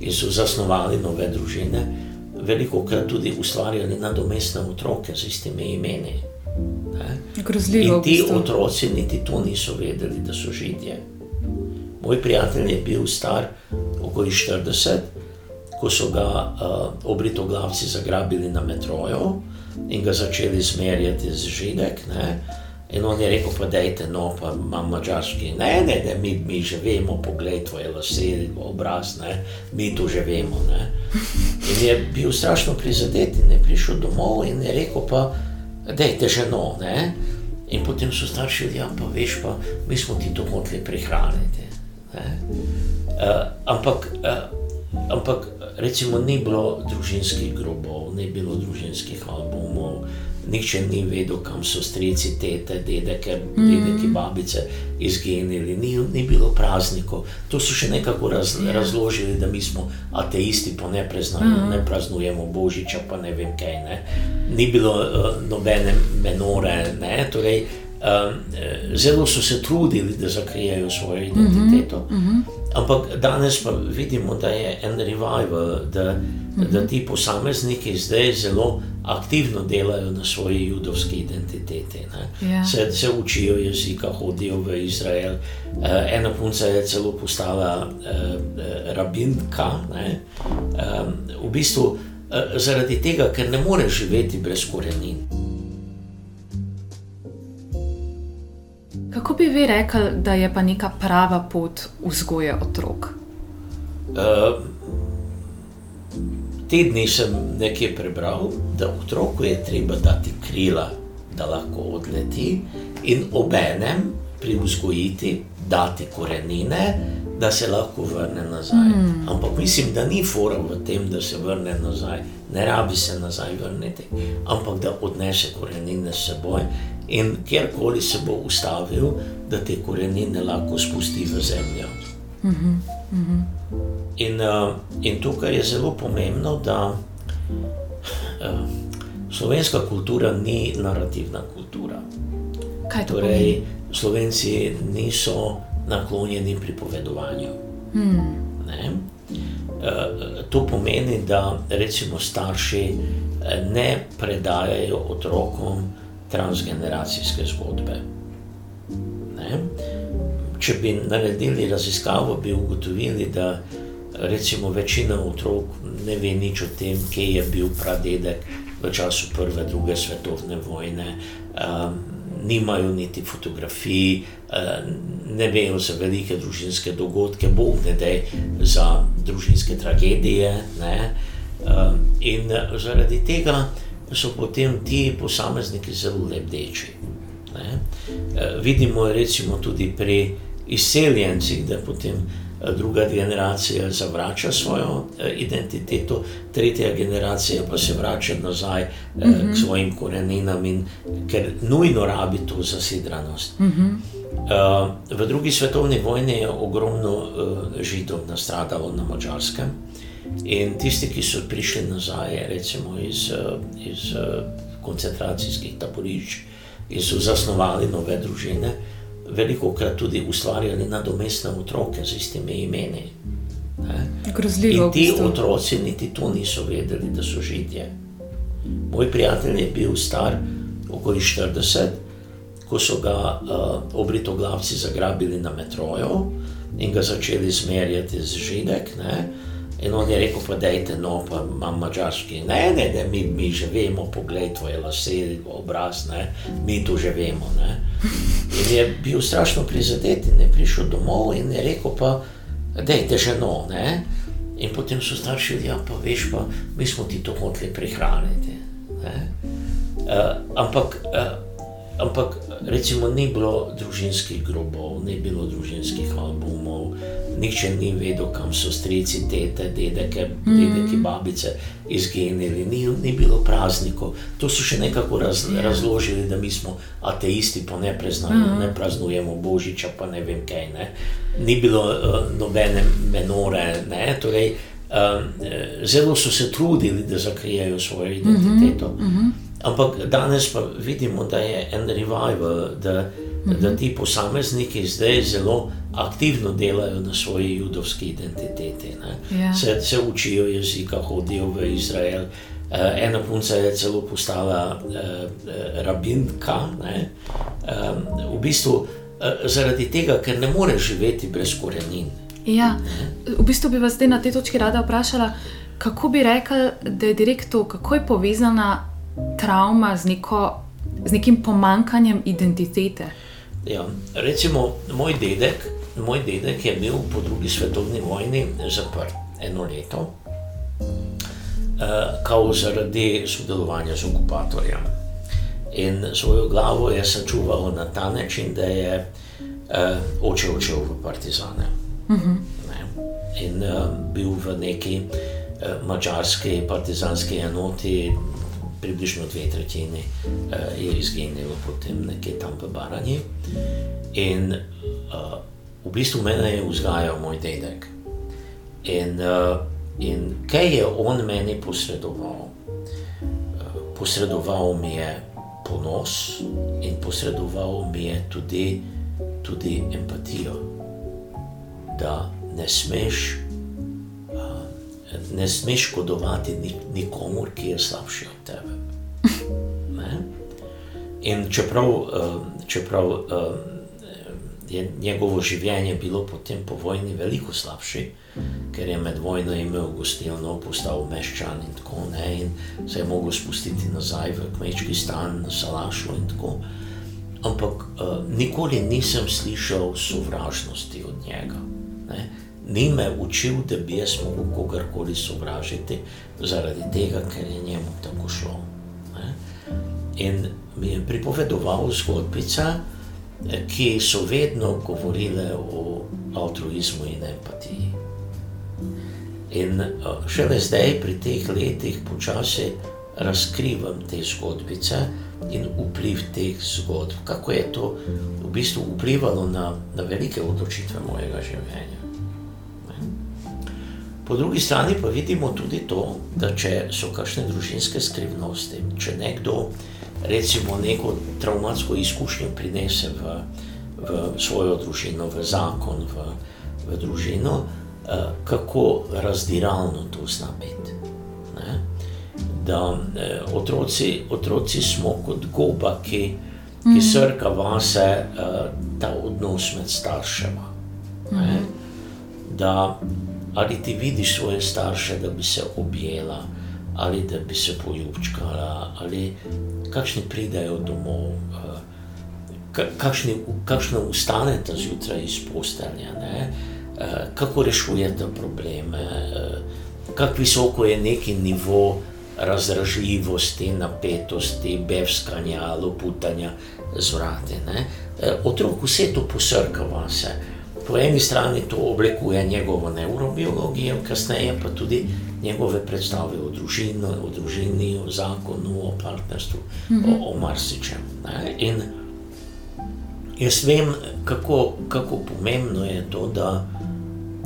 in so zasnovali nove družine, veliko krat tudi ustvarjali nadomestne otroke z istimi imeni. Grozljivo. In ti otroci niti to niso vedeli, da so židje. Moj prijatelj je bil star okoli 40, ko so ga uh, obritoglavci zagrabili na metroju in ga začeli zmerjati z židek. Ne? In on je rekel, pa dajte, no, pa imam mačarski. Ne, ne, ne, mi, mi že vemo, poglej, tvoje lase, obraz, ne, mi to že vemo. Ne. In je bil strašno prizadet in je prišel domov in je rekel, pa dajte že no. Ne. In potem so starši rekli, ja, pa veš, pa mi smo ti to hoteli prihraniti. Uh, ampak, uh, ampak recimo ni bilo družinskih grobov, ni bilo družinskih albumov, nihče ni vedel, kam so strici, tete, dedeke, mm. dedeke, babice izginili, ni, ni bilo praznikov. To so še nekako raz, yeah. Ja. razložili, da mi smo ateisti, pa ne, preznamo, mm. ne praznujemo Božiča, pa ne vem kaj. Ne. Ni bilo uh, nobene menore. Ne, torej, Um, zelo so se trudili, da zakrijejo svojo identiteto. Uh -huh, uh -huh. Ampak danes pa vidimo, da je en revival, da, -huh. da ti posamezniki zdaj zelo aktivno delajo na svoji judovski identiteti. Ja. Se, se učijo jezika, hodijo v Izrael. Uh, ena punca je celo postala uh, rabinka. Um, v bistvu uh, zaradi tega, ker ne more živeti brez korenin. Kako bi vi rekli, da je pa neka prava pot vzgoje otrok? Uh, te dni sem nekaj prebral, da otroku je treba dati krila, da lahko odleti, in obenem pri vzgojiti dati korenine, da se lahko vrne nazaj. Mm. Ampak mislim, da ni fora v tem, da se vrne nazaj, ne rabi se nazaj vrniti, ampak da odnese korenine s seboj in kjerkoli se bo ustavil, da te korenine lahko spusti v zemljo. Mm -hmm. Mm -hmm. In, uh, in tukaj je zelo pomembno, da uh, slovenska kultura ni narativna kultura. Kaj to torej, pomeni? Slovenci niso naklonjeni pripovedovanju. Mm. Uh, to pomeni, da recimo starši ne predajajo otrokom transgeneracijske zgodbe. Ne? Če bi naredili raziskavo, bi ugotovili, da recimo večina otrok ne ve nič o tem, kje je bil pradedek v času prve, druge svetovne vojne. Um, Nimajo niti fotografij, ne vejo za velike družinske dogodke, bog ne da za družinske tragedije. Ne? In zaradi tega so potem ti posamezniki zelo lepeči. E, vidimo recimo tudi pri izseljencih, da potem druga generacija zavrača svojo e, identiteto, tretja generacija pa se vrača nazaj mm -hmm. k svojim koreninam, in, ker nujno rabi to zasidranost. Mm -hmm. V drugi svetovni vojni je ogromno židov nastradalo na Mačarskem. In tisti, ki so prišli nazaj, recimo iz, iz koncentracijskih taborišč in so zasnovali nove družine, veliko krat tudi ustvarjali nadomestne otroke z istimi imeni. Grozljivo. In ti otroci niti to niso vedeli, da so židje. Moj prijatelj je bil star okoli 40, ko so ga uh, obritoglavci zagrabili na metroju in ga začeli zmerjati z židek. Ne? In on je rekel, pa dajte, no, pa imam mačarski. Ne, ne, ne, mi, mi že vemo, pogled tvoje lase, obraz, ne, mi to že vemo. Ne. In je bil strašno prizadet in je prišel domov in je rekel, pa dajte že no. Ne. In potem so starši rekli, ja, pa veš, pa mi smo ti to hoteli prihraniti. Uh, ampak, uh, ampak recimo ni bilo družinskih grobov, ni bilo družinskih albumov, nihče ni vedel, kam so strici, tete, dedeke, mm. dedeke babice izginili, ni, ni bilo praznikov. To so še nekako raz, yeah. Ja. razložili, da mi smo ateisti, pa ne, preznamo, mm. ne praznujemo Božiča, pa ne vem kaj. Ne. Ni bilo uh, nobene menore. Ne, torej, um, zelo so se trudili, da zakrijejo svojo identiteto. Mm -hmm. Ampak danes pa vidimo, da je en revival, da, -hmm. da ti posamezniki zdaj zelo aktivno delajo na svoji judovski identiteti. Ja. Se, se učijo jezika, hodijo v Izrael. Uh, ena punca je celo postala uh, rabinka. Um, v bistvu uh, zaradi tega, ker ne more živeti brez korenin. Ja, v bistvu bi vas zdaj na tej točki rada vprašala, kako bi rekli, da je direktor, kako je povezana travma z, neko, z nekim pomankanjem identitete. Ja, recimo, moj dedek, moj dedek je bil po drugi svetovni vojni zaprt eno leto, uh, zaradi sodelovanja z okupatorjem. In svojo glavo je sačuval na ta način, da je uh, oče odšel v Partizane. Uh -huh. In uh, bil v neki uh, mačarski partizanski enoti, približno dve tretjini uh, je izginilo, potem nekje tam v Baranji. In uh, v bistvu mene je vzgajal moj dedek. In, uh, in kaj je on meni posredoval? Uh, posredoval mi je ponos in posredoval mi je tudi, tudi empatijo, da ne smeš, ne smeš škodovati nikomor, ki je slabši od tebe. Ne? In čeprav, uh, čeprav uh, je njegovo življenje bilo potem po vojni veliko slabše, ker je med vojno imel gostilno, postal meščan in tako naprej, in se je mogel spustiti nazaj v kmečki stan, na Salašu in tako. Ampak uh, nikoli nisem slišal sovražnosti od njega. Ne? Ni me učil, da bi jaz lahko kogarkoli sovražiti, zaradi tega, ker je njemu tako šlo. Ne? In mi je pripovedoval zgodbice, ki so vedno govorile o altruizmu in empatiji. In uh, šele zdaj, pri teh letih, počasi razkrivam te zgodbice in vpliv teh zgodb, kako je to v bistvu vplivalo na, na velike odločitve mojega življenja. Po drugi strani pa vidimo tudi to, da če so kakšne družinske skrivnosti, če nekdo recimo neko traumatsko izkušnjo prinese v, v svojo družino, v zakon, v, v družino, Eh, kako razdiralno to zna biti. Ne? Da eh, otroci, otroci smo kot goba, ki, ki mm. srka vase eh, ta odnos med staršema. Mm. Da ali ti vidiš svoje starše, da bi se objela, ali da bi se poljubčkala, ali kakšni pridajo domov. Kakšni, kakšno ustanete zjutraj iz postelja, Eh, kako rešujete probleme, eh, kako visoko je neki nivo razražljivosti, napetosti, bevskanja, loputanja z vrati. Ne? Eh, otrok vse to posrka vase. Po eni strani to oblikuje njegovo neurobiologijo, kasneje pa tudi njegove predstave o družini, o, družini, o zakonu, o partnerstvu, -hmm. o, o marsičem. In jaz vem, kako, kako pomembno je to, da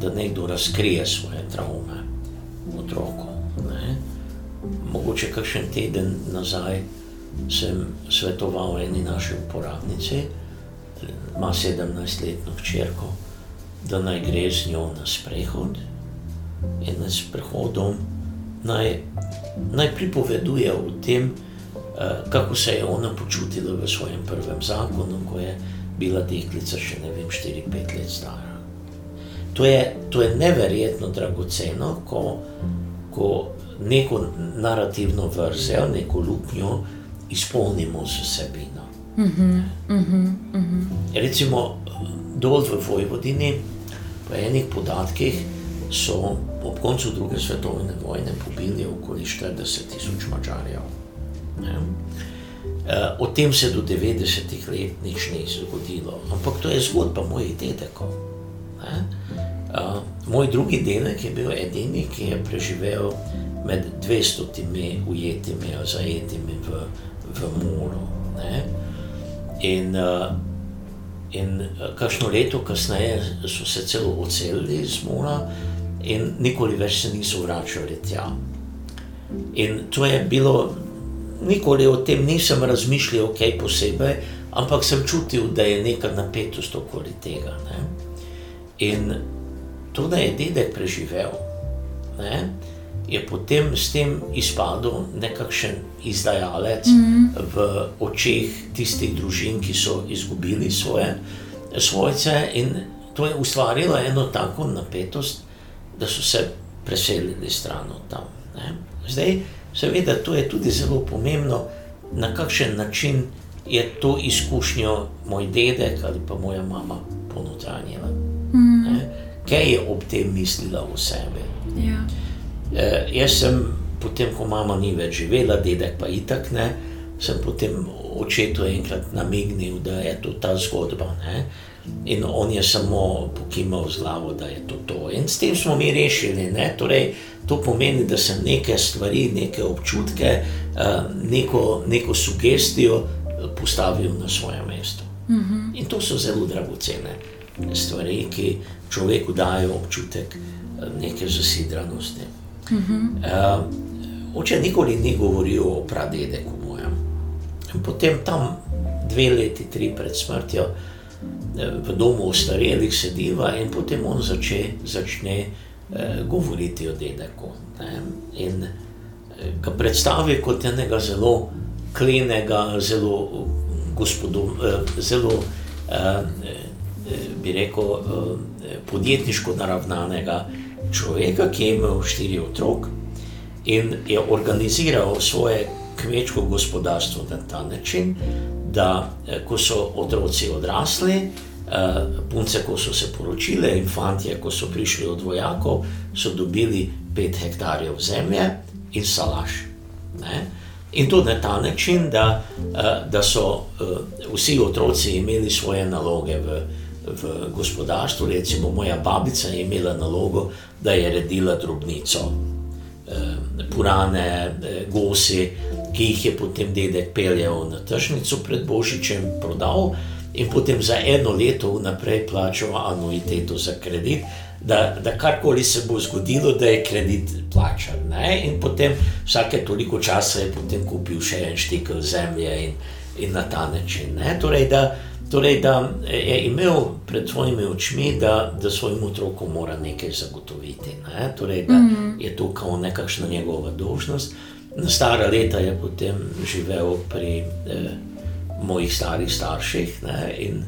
da nekdo razkrije svoje travme otroku. Ne? Mogoče kakšen teden nazaj sem svetoval eni naši uporabnici, ima 17-letno hčerko, da naj gre z njo na sprehod in na sprehodom naj, naj pripoveduje o tem, uh, kako se je ona počutila v svojem prvem zakonu, ko je bila deklica še ne vem, 4-5 let stara. To je, to je neverjetno dragoceno, ko, ko neko narativno vrzel, neko luknjo izpolnimo z vsebino. Uh -huh, uh -huh, uh -huh. Recimo dol v Vojvodini, po enih podatkih, so ob koncu druge svetovne vojne pobili okoli 40 tisoč mačarjev. Uh, o tem se do 90-ih let nič ni zgodilo, ampak to je zgodba mojih dedekov. Uh, moj drugi delek je bil edini, ki je preživel med 200 ujetimi, zajetimi v, v moru. Ne? In, uh, in kakšno leto kasneje so se celo odselili iz mora in nikoli več se niso vračali tja. In to je bilo, nikoli o tem nisem razmišljal, kaj posebej, ampak sem čutil, da je neka napetost okoli tega. Ne? In to, da je dedek preživel, ne, je potem s tem izpadel nekakšen izdajalec mm -hmm. v očeh tistih družin, ki so izgubili svoje svojce. In to je ustvarilo eno tako napetost, da so se preselili stran od tam. Ne. Zdaj, seveda, to je tudi zelo pomembno, na kakšen način je to izkušnjo moj dedek ali pa moja mama ponotranjila. Mm -hmm kaj je ob tem mislila o sebi. Ja. E, jaz sem, potem, ko mama ni več živela, dedek pa itak ne, sem potem očetu enkrat namignil, da je to ta zgodba. Ne? In on je samo pokimal z glavo, da je to to. In s tem smo mi rešili. Torej, to pomeni, da sem neke stvari, neke občutke, eh, neko, neko sugestijo postavil na svoje mesto. Mm -hmm. In to so zelo dragocene stvari, ki človeku dajo občutek eh, neke zasidranosti. Uh, oče nikoli ni govoril o pradedeku mojem. In potem tam dve leti, tri pred smrtjo, eh, v domu ostarelih sediva in potem on zače, začne uh, govoriti o dedeku. Ne? In uh, ga predstavi kot enega zelo klenega, zelo gospodom, uh, zelo uh, bi rekel, eh, podjetniško naravnanega človeka, ki je imel štiri otroke in je organiziral svoje kmečko gospodarstvo na ta način, da eh, ko so otroci odrasli, eh, punce, ko so se poročile, in fantje, ko so prišli od vojakov, so dobili pet hektarjev zemlje in salaš. Ne? In to na ta način, da, da so vsi otroci imeli svoje naloge v v gospodarstvu. Recimo, moja babica je imela nalogo, da je redila drobnico, eh, purane, eh, gosi, ki jih je potem dedek peljal na tržnico pred Božičem, prodal in potem za eno leto vnaprej plačal anuiteto za kredit. Da, da karkoli se bo zgodilo, da je kredit plačan. Ne? In potem vsake toliko časa je potem kupil še en štikel zemlje in, in na ta način. Torej, da, Torej, da je imel pred svojimi očmi, da, da svojim otrokom mora nekaj zagotoviti. Ne? Torej, da mm -hmm. je to kao nekakšna njegova dolžnost. Na stara leta je potem živel pri eh, mojih starih starših in,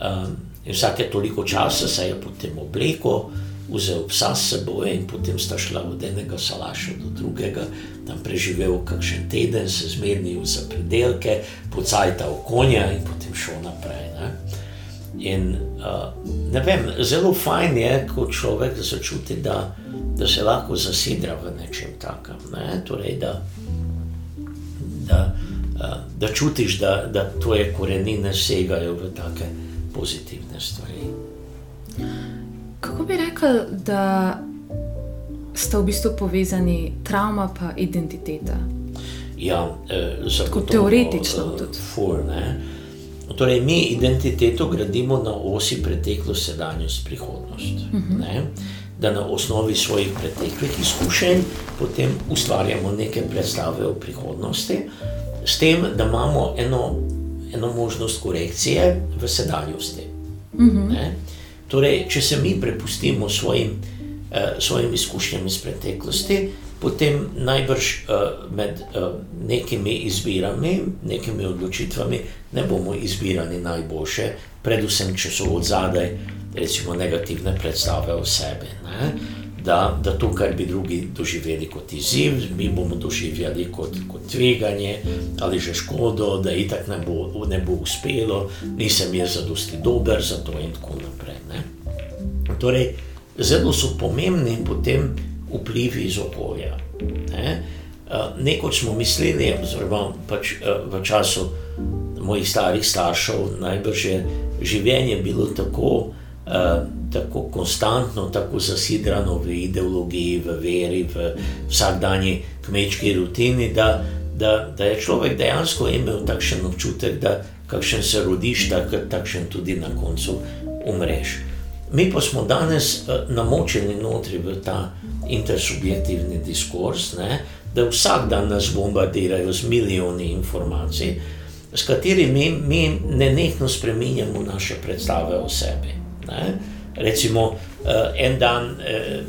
um, in vsake toliko časa se je potem oblekel vzel psa s seboj in potem sta šla od enega salaša do drugega, tam preživel kakšen teden, se zmernil za predelke, pocajtal konja in potem šel naprej. Ne? In uh, ne vem, zelo fajn je, ko človek začuti, da, da se lahko zasidra v nečem takem. Ne? Torej, da, da, uh, da čutiš, da, da tvoje korenine segajo v take pozitivne stvari. Kako bi rekel, da sta v bistvu povezani travma in identiteta? Ja, eh, Tako teoretično eh, tudi. Fur, torej, mi identiteto gradimo na osi preteklost, sedanjost, prihodnost. Uh mhm. -huh. Da na osnovi svojih preteklih izkušenj potem ustvarjamo neke predstave o prihodnosti, s tem, da imamo eno, eno možnost korekcije v sedanjosti. Uh mhm. -huh. Torej, če se mi prepustimo svojim, uh, svojim izkušnjam iz preteklosti, potem najbrž uh, med uh, nekimi izbirami, nekimi odločitvami, ne bomo izbirali najboljše, predvsem, če so od zadaj, recimo, negativne predstave o sebi. Ne? Da, da to, kar bi drugi doživeli kot izziv, mi bomo doživeli kot, kot tveganje ali že škodo, da itak ne bo, ne bo uspelo, nisem jaz zadosti dober za to in tako naprej. Ne? Torej, zelo so pomembni potem vplivi iz okolja. Ne? Nekoč smo mislili, oziroma pač v času mojih starih staršev, najbrž je življenje bilo tako, tako konstantno, tako zasidrano v ideologiji, v veri, v vsakdanji kmečki rutini, da, da, da je človek dejansko imel takšen občutek, da kakšen se rodiš, tak, takšen tudi na koncu umreš. Mi pa smo danes uh, namočeni notri v ta intersubjektivni diskurs, ne, da vsak dan nas bombardirajo z milijoni informacij, s katerimi mi, mi ne nekno spremenjamo naše predstave o sebi. Ne. Recimo, uh, en dan uh,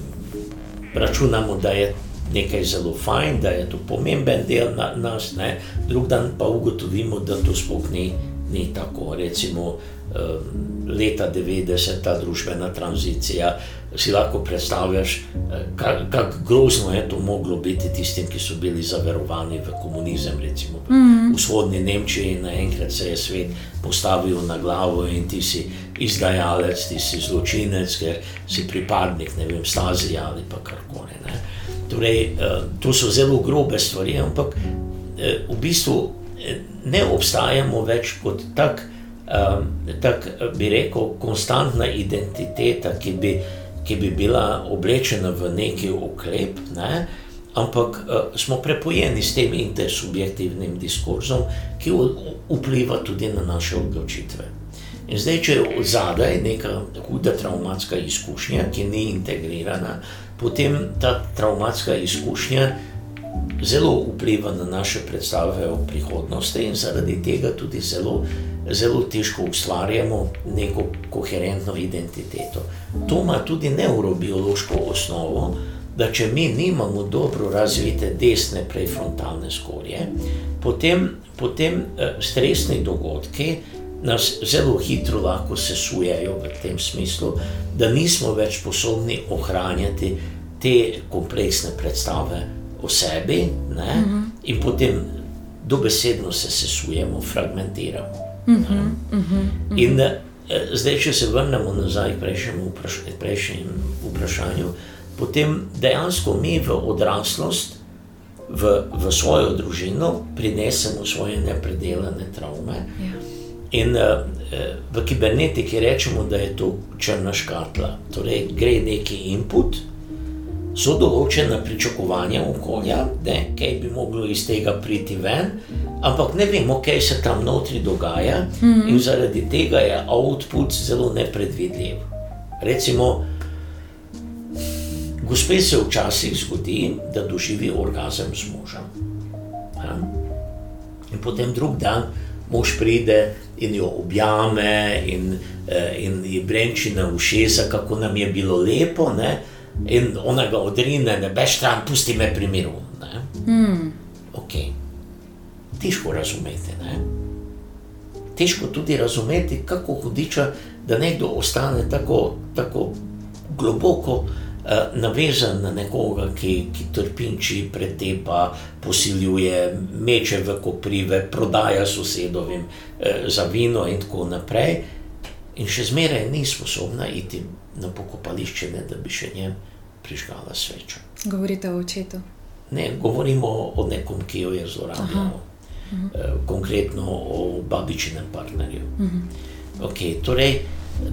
računamo, da je nekaj zelo fajn, da je to pomemben del na, nas, ne. drug dan pa ugotovimo, da to sploh ni, ni tako. Recimo, Ehm, leta 90, ta družbena tranzicija. Si lahko predstavljaš, eh, kako grozno je to moglo biti tistim, ki so bili zaverovani v komunizem. Recimo mm -hmm. v vzhodni Nemčiji naenkrat se je svet postavil na glavo in ti si izdajalec, ti si zločinec, ker si pripadnik, ne vem, stazija ali pa karkoli. Torej, eh, to so zelo grobe stvari, ampak eh, v bistvu ne obstajamo več kot tak, um, tak bi rekel, konstantna identiteta, ki bi, ki bi bila oblečena v neki oklep, ne? ampak uh, smo prepojeni s tem intersubjektivnim diskurzom, ki vpliva tudi na naše odločitve. In zdaj, če je zadaj neka huda travmatska izkušnja, ki ni integrirana, potem ta travmatska izkušnja zelo vpliva na naše predstave o prihodnosti in zaradi tega tudi zelo, zelo težko ustvarjamo neko koherentno identiteto. To ima tudi neurobiološko osnovo, da če mi nimamo dobro razvite desne prefrontalne skorje, potem, potem eh, stresni dogodki nas zelo hitro lahko sesujejo v tem smislu, da nismo več sposobni ohranjati te kompleksne predstave o sebi, uh mhm. in potem dobesedno se sesujemo, fragmentiramo. Uh -huh. Uh -huh. Uh -huh. In uh, zdaj, če se vrnemo nazaj k prejšnjemu vpraš prejšnjem vprašanju, potem dejansko mi v odraslost, v, v svojo družino, prinesemo svoje nepredelane travme. Ja. In uh, v kibernetiki rečemo, da je to črna škatla. Torej, gre neki input, so določena pričakovanja okolja, da bi moglo iz tega priti ven, ampak ne vemo, kaj se tam notri dogaja, mm -hmm. in zaradi tega je output zelo nepredvidljiv. Recimo, gospe se včasih zgodi, da doživi orgazem z možem. Ja? In potem drug dan mož pride in jo objame, in, eh, in ji brenči na ušesa, kako nam je bilo lepo. Ne? In ona ga odrine, ne veš, tam pusti me pri miru. Mm. Okay. Težko razumeti. Ne? Težko tudi razumeti, kako hudiča, da nekdo ostane tako, tako globoko uh, navezan na nekoga, ki, ki trpinči, pretepa, posiljuje, meče v koprive, prodaja sosedovim uh, za vino in tako naprej. In še zmeraj ni sposobna iti na pokopališče, ne, da bi še njem prižgala svečo. Govorite o očetu? Ne, govorimo o nekom, ki jo je zlorabil. Uh -huh. Konkretno o babičinem partnerju. Uh mhm. -huh. okay, torej,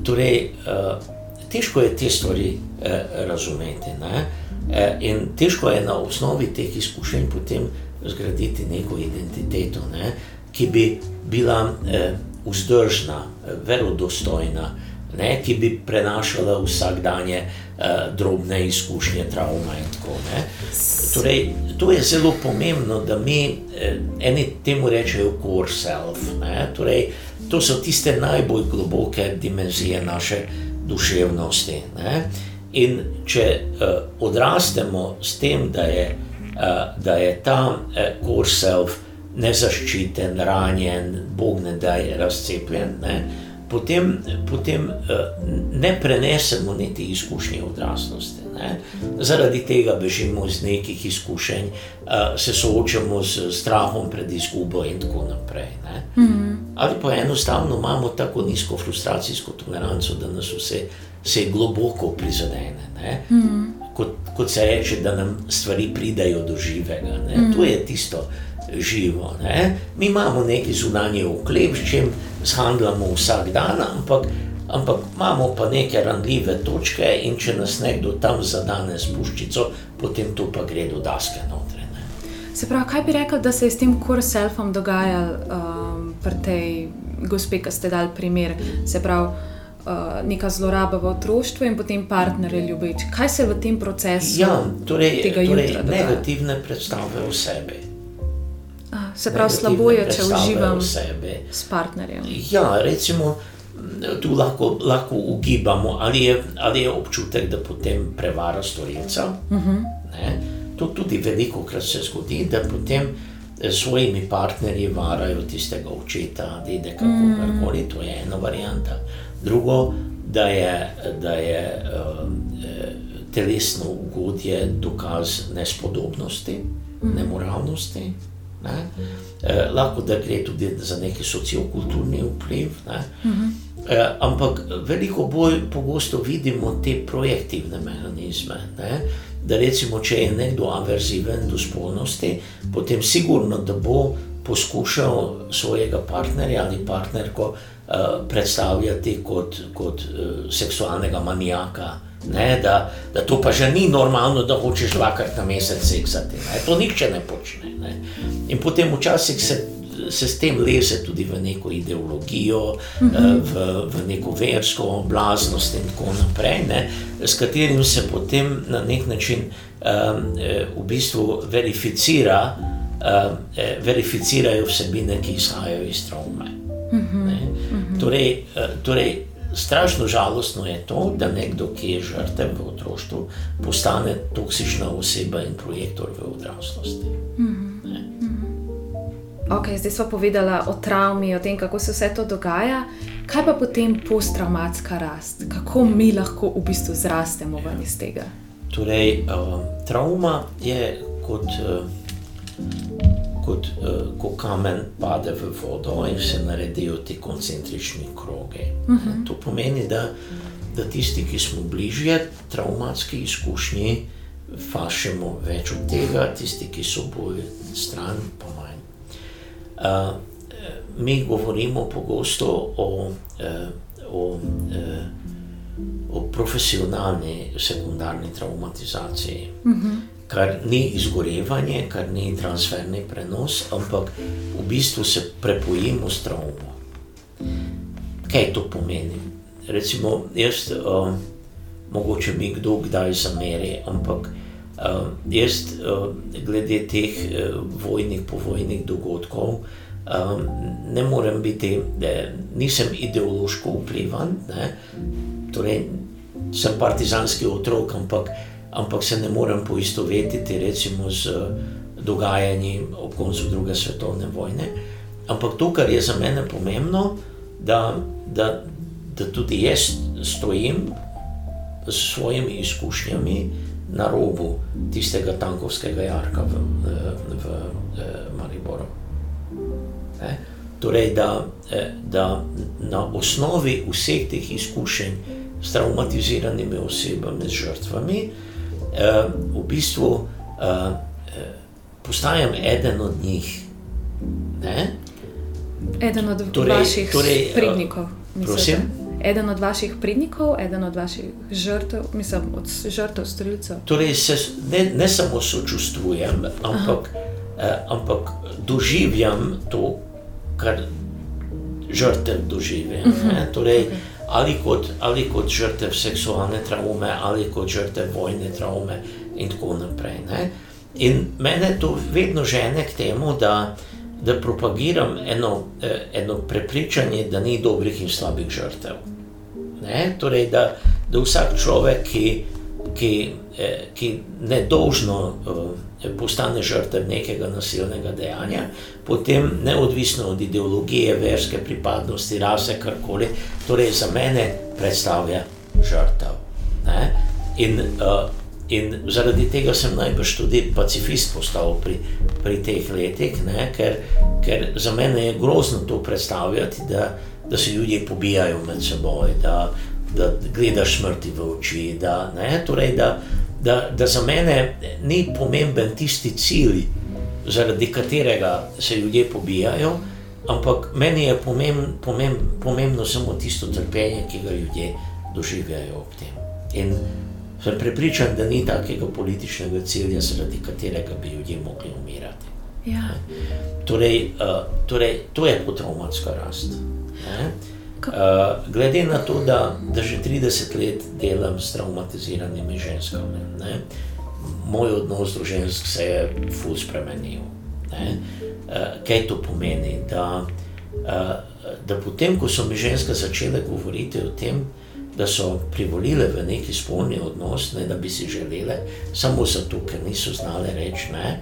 torej, uh, težko je te stvari uh, razumeti. Ne? In težko je na osnovi teh izkušenj potem zgraditi neko identiteto, ne? ki bi bila vzdržna, verodostojna, ne? ki bi prenašala vsakdanje uh, drobne izkušnje, travma in tako naprej. Torej, to je zelo pomembno, da mi eh, eni temu rečejo core self. Torej, to so tiste najbolj globoke dimenzije naše duševnosti. Ne? In če uh, odrastemo s tem, da je, uh, da je ta uh, core self nezaščiten, ranjen, bog ne da je razcepljen. Ne? Potem, potem uh, ne prenesemo niti izkušnje odraslosti. Ne? Zaradi tega bežimo iz nekih izkušenj, uh, se soočamo z strahom pred izgubo in tako naprej. Mm -hmm. Ali pa enostavno imamo tako nizko frustracijsko toleranco, da nas vse, vse globoko prizadene. Mm -hmm. kot, kot se reče, da nam stvari pridajo do živega. Mm -hmm. To je tisto živo. Ne? Mi imamo neki zunanji oklep, s čim zhandlamo vsak dan, ampak, ampak imamo pa neke randljive točke in če nas nekdo tam zadane s puščico, potem to pa gre do daske notre. Ne? Se pravi, kaj bi rekel, da se je s tem core selfom dogajalo um, pri tej gospe, ki ste dali primer? Se pravi. Uh, neka zloraba v otroštvu in potem partnerje ljubeč. Kaj se v tem procesu ja, torej, tega torej negativne predstave o sebi? Se pravi, slabo je, če uživam s partnerjem. Ja, recimo, tu lahko, lahko ugibamo, ali je, ali je občutek, da potem prevara storilca. Uh mhm. -huh. To tudi veliko krat se zgodi, da potem svojimi partnerji varajo tistega očeta, dedeka, mm. karkoli, to je ena varianta. Drugo, da je, da je uh, telesno ugodje dokaz nespodobnosti, mm. nemoralnosti. Ne? Eh, lahko da gre tudi za neki sociokulturni vpliv. Ne? Uh -huh. eh, ampak veliko bolj pogosto vidimo te projektivne mehanizme. Ne? Da, recimo, če je nekdo averziven do spolnosti, potem sigurno, da bo poskušal svojega partnerja ali partnerko uh, predstavljati kot, kot uh, seksualnega manijaka. Ne, da, da to pa že ni normalno, da hočeš dvakrat na mesec seksati. Ne. To nihče ne počne. Ne. In potem včasih se, se s tem leze tudi v neko ideologijo, -huh. uh, v, v neko versko oblaznost in tako naprej, ne, s katerim se potem na nek način um, v bistvu verificira uh, verificirajo vsebine, ki izhajajo iz traume. Uh -huh, uh -huh. torej, torej, strašno žalostno je to, da nekdo, ki je žrtev v otroštvu, postane toksična oseba in projektor v odraslosti. Uh -huh. Okay, zdaj smo povedali o travmi, o tem, kako se vse to dogaja. Kaj pa potem posttraumatska rast? Kako mi lahko v bistvu zrastemo ven iz tega? Torej, uh, travma je kot uh, kot uh, ko kamen pade v vodo in se naredijo ti koncentrični kroge. Uh mhm. -huh. To pomeni, da, da tisti, ki smo bližje traumatski izkušnji, fašemo več od tega, tisti, ki so bolj stran, pa manj. Uh, mi govorimo pogosto o, uh, o, uh, o profesionalni sekundarni traumatizaciji. Uh mhm. -huh kar ni izgorevanje, kar ni transferni prenos, ampak v bistvu se prepojimo s travmo. Kaj to pomeni? Recimo, jaz, uh, mogoče mi kdo kdaj zameri, ampak uh, jaz, uh, glede teh uh, vojnih, povojnih dogodkov, um, ne morem biti, da nisem ideološko vplivan, ne? torej sem partizanski otrok, ampak ampak se ne morem poistovetiti recimo z eh, dogajanji ob koncu druge svetovne vojne. Ampak to, kar je za mene pomembno, da, da, da tudi jaz stojim s svojimi izkušnjami na robu tistega tankovskega jarka v, v, v, v Mariboru. Ne? Torej, da, eh, da na osnovi vseh teh izkušenj s traumatiziranimi osebami, z žrtvami, v bistvu uh, postajam eden od njih. Ne? Eden od torej, vaših torej, pridnikov. Prosim. Eden od vaših pridnikov, eden od vaših žrtev, mislim, od žrtev strilcev. Torej, se, ne, ne samo sočustvujem, ampak, eh, ampak doživljam to, kar žrtev doživlja. Uh -huh. torej, okay ali kot, ali kot žrtev seksualne travme, ali kot žrtev vojne travme, in tako naprej. Ne? In mene to vedno žene k temu, da, da propagiram eno, eh, eno prepričanje, da ni dobrih in slabih žrtev. Ne? Torej, da, da vsak človek, ki, ki, ki nedožno eh, postane žrtev nekega nasilnega dejanja, potem neodvisno od ideologije, verske pripadnosti, rase, karkoli, torej za mene predstavlja žrtev. In, uh, in zaradi tega sem najbrž tudi pacifist postal pri, pri teh letih, ne? ker, ker za mene je grozno to predstavljati, da, da se ljudje pobijajo med seboj, da, da gledaš smrti v oči. Da, torej, da, da, da za mene ni pomemben tisti cilj zaradi katerega se ljudje pobijajo, ampak meni je pomemb, pomemb, pomembno samo tisto trpljenje, ki ga ljudje doživljajo ob tem. In sem prepričan, da ni takega političnega cilja, zaradi katerega bi ljudje mogli umirati. Ja. Torej, uh, torej, to je potraumatska rast. Uh, glede na to, da, da že 30 let delam s traumatiziranimi ženskami, ne, moj odnos do žensk se je ful spremenil. Ne? Eh, kaj to pomeni? Da, eh, da potem, ko so mi ženske začele govoriti o tem, da so privolile v neki spolni odnos, ne da bi si želele, samo zato, ker niso znale reči ne,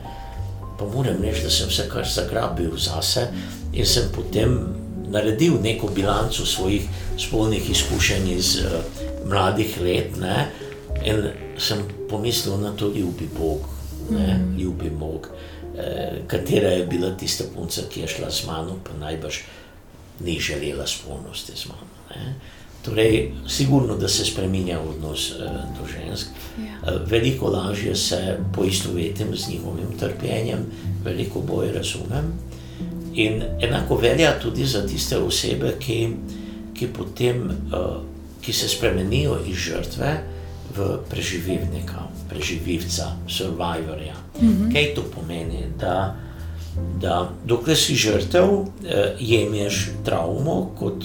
pa moram reči, da sem vse kar zagrabil zase in sem potem naredil neko bilanco svojih spolnih izkušenj iz uh, mladih let. Ne, In sem pomislil na to, ljubi Bog, ne, mm. ljubi Bog, eh, katera je bila tista punca, ki je šla z mano, pa najbrž ni želela spolnosti z mano. Ne. Torej, sigurno, da se spremenja odnos eh, do žensk. Ja. Eh, veliko lažje se poistovetim z njihovim trpljenjem, veliko bolj razumem. In enako velja tudi za tiste osebe, ki, ki, potem, uh, ki se spremenijo iz žrtve v preživljivnika, preživljivca, survivorja. -hmm. Kaj to pomeni? Da, da dokler si žrtev, uh, jemliš travmo kot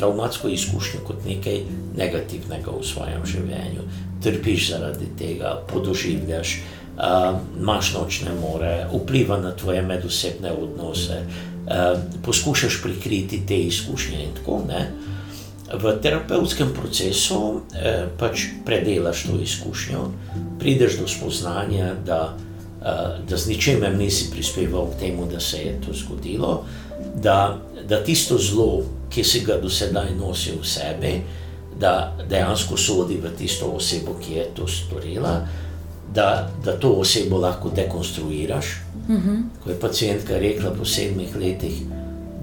traumatsko izkušnjo, kot nekaj negativnega v svojem življenju, trpiš zaradi tega, podoživljaš. Uh, Máš nočne more, vpliva na tvoje medosebne odnose, uh, poskušaš prikriti te izkušnje in tako naprej v terapevtskem procesu eh, pač predelaš to izkušnjo, prideš do spoznanja, da, eh, da z ničemer nisi prispeval k temu, da se je to zgodilo, da, da tisto zlo, ki si ga do sedaj nosil v sebi, da dejansko sodi v tisto osebo, ki je to storila. Da, da to osebo lahko dekonstruiraš. Uh mhm. -huh. Ko je pacijentka rekla po sedmih letih,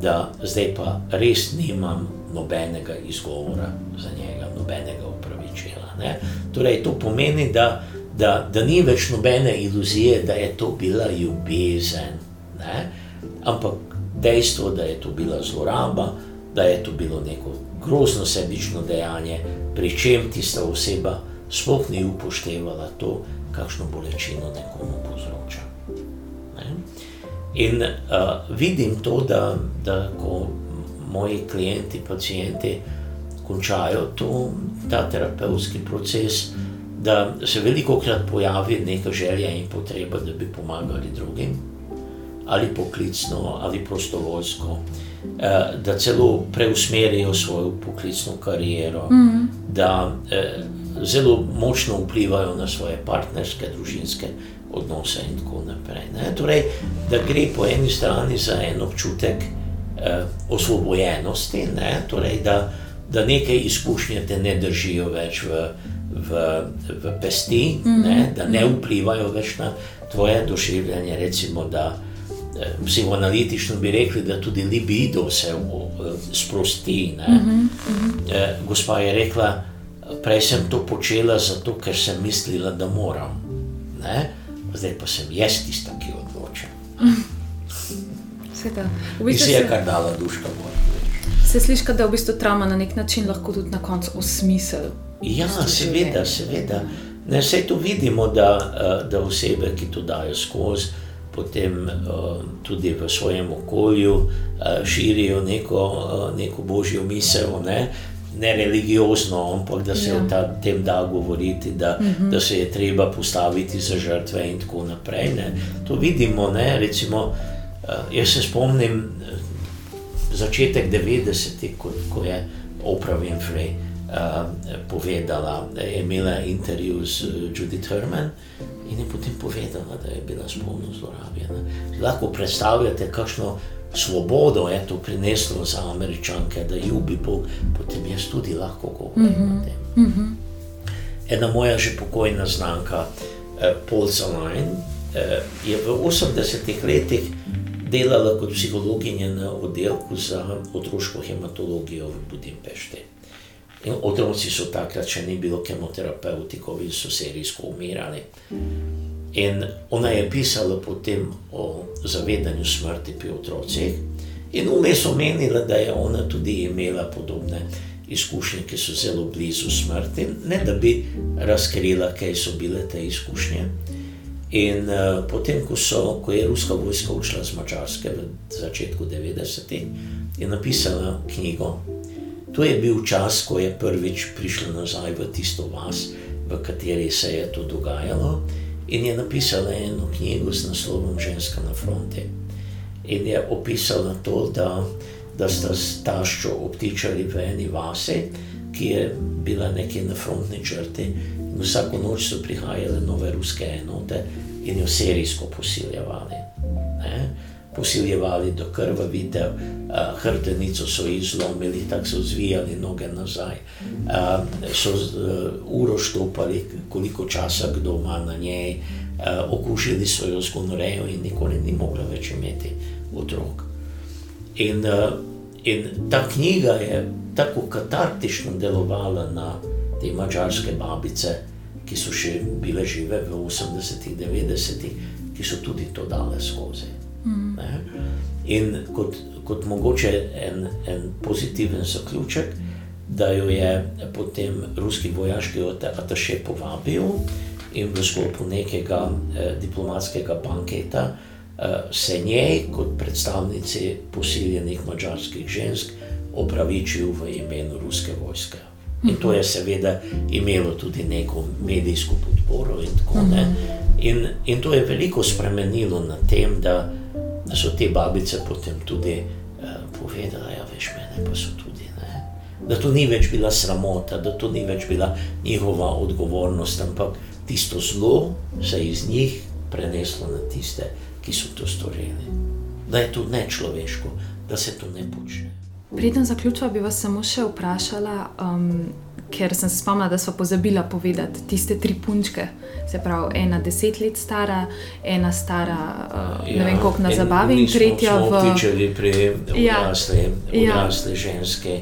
da zdaj pa res nimam nobenega izgovora za njega, nobenega upravičila. Ne? Torej, to pomeni, da, da, da ni več nobene iluzije, da je to bila ljubezen, ne? ampak dejstvo, da je to bila zloraba, da je to bilo neko grozno sebično dejanje, pri čem tista oseba sploh ni upoštevala to, kakšno bolečino nekomu povzroča. Ne? In uh, vidim to, da, da ko moji klienti, pacijenti končajo to, ta terapevtski proces, da se veliko krat pojavi neka želja in potreba, da bi pomagali drugim, ali poklicno, ali prostovoljsko, eh, da celo preusmerijo svojo poklicno kariero, mm -hmm. da eh, zelo močno vplivajo na svoje partnerske, družinske odnose in tako naprej. Ne? Torej, da gre po eni strani za en občutek, eh, osvobojenosti, ne? torej da, da neke izkušnje te ne držijo več v, v, v pesti, mm -hmm. ne? da ne vplivajo več na tvoje doživljanje. Recimo, da eh, psihoanalitično bi rekli, da tudi libido se v, sprosti. Mm -hmm. eh, gospa je rekla, prej sem to počela zato, ker sem mislila, da moram. Ne? Zdaj pa sem jaz tista, ki odloča. Sveta. V bistvu se je kar dala duška. Se sliši, da je v bistvu trauma na nek način lahko tudi na koncu osmisel. Ja, seveda, seveda. Ne, vse to vidimo, da, eh, da osebe, ki to dajo skozi, potem uh, tudi v svojem okolju uh, širijo neko, neko božjo misel. Ne? Ne religiozno, ampak da se ja. o ta, tem da govoriti, da, uh mhm. -huh. da se je treba postaviti za žrtve, in tako naprej. Ne. To vidimo, ne, recimo, Uh, jaz se spomnim uh, začetek 90-ih, ko, ko je Oprah Winfrey uh, povedala, da je imela intervju z Judith Herman in je potem povedala, da je bila spolno zlorabljena. Lahko predstavljate, kakšno svobodo je to prineslo za američanke, da ljubi Bog, potem jaz tudi lahko govorim mm -hmm. o tem. Mm -hmm. Ena moja že pokojna znanka, Paul Zalain, uh, je v 80-ih letih delala kot psihologinja na oddelku za otroško hematologijo v Budimpešti. In otroci so takrat še ni bilo kemoterapevtikovi, so serijsko umirali. In ona je pisala potem o zavedanju smrti pri otrocih. In vmes omenila, da je ona tudi imela podobne izkušnje, ki so zelo blizu smrti, ne da bi razkrila, kaj so bile te izkušnje. In uh, potem, ko, so, ko je ruska vojska odšla z Mačarske v začetku 90-ih, je napisala knjigo. To je bil čas, ko je prvič prišla nazaj v tisto vas, v kateri se je to dogajalo, in je napisala eno knjigo s naslovom Ženska na fronti. In je opisala to, da, da sta staščo obtičali v eni vasi, ki je bila nekje na frontni črti vsako noč so prihajale nove ruske enote in jo serijsko posiljevali. Ne? Posiljevali do krvavitev, uh, hrbtenico so izlomili, tako so zvijali noge nazaj, uh, so uh, uro štopali, koliko časa kdo ima na njej, uh, okužili so jo z gonorejo in nikoli ni mogla več imeti otrok. In, uh, in ta knjiga je tako katartično delovala na te mačarske babice, ki so še bile žive v 80-ih, 90-ih, ki so tudi to dale skozi. Mm. In kot, kot mogoče en, en pozitiven zaključek, da jo je potem ruski vojaški ataše povabil in v sklopu nekega eh, diplomatskega banketa eh, se njej, kot predstavnici posiljenih mačarskih žensk, opravičil v imenu ruske vojske. In to je seveda imelo tudi neko medijsko podporo. In, tako, in, in to je veliko spremenilo na tem, da, da so te babice potem tudi uh, povedale, da ja, veš, mene pa so tudi. Ne? Da to ni več bila sramota, da to ni več bila njihova odgovornost, ampak tisto zlo se je iz njih preneslo na tiste, ki so to storili. Da je to nečloveško, da se to ne počne. Preden zaključujem, bi vas samo še vprašala, um, ker sem se spomnila, da so pozabila povedati tiste tri punčke. Se pravi, ena deset let stara, ena stara, uh, ja, ne vem, koliko na zabavi, in tretja v. Vtičali pri odrasle, ja, odrasle ja. ženske.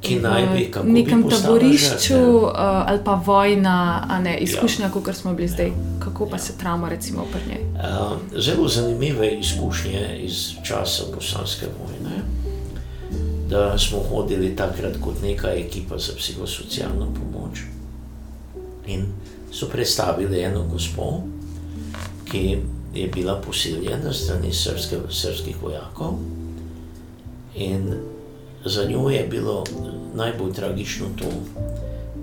Ki naj bi v nekem bi taborišču uh, ali pa vojna, ne izkušnja, ja. kot smo bili ja. zdaj, kako pa ja. se travma, recimo, oprnje. Uh, zelo zanimive izkušnje iz časa bosanske vojne da smo hodili takrat kot neka ekipa za psihosocialno pomoč. In so predstavili eno gospo, ki je bila posiljena strani srpske, srpskih vojakov. In za njo je bilo najbolj tragično to,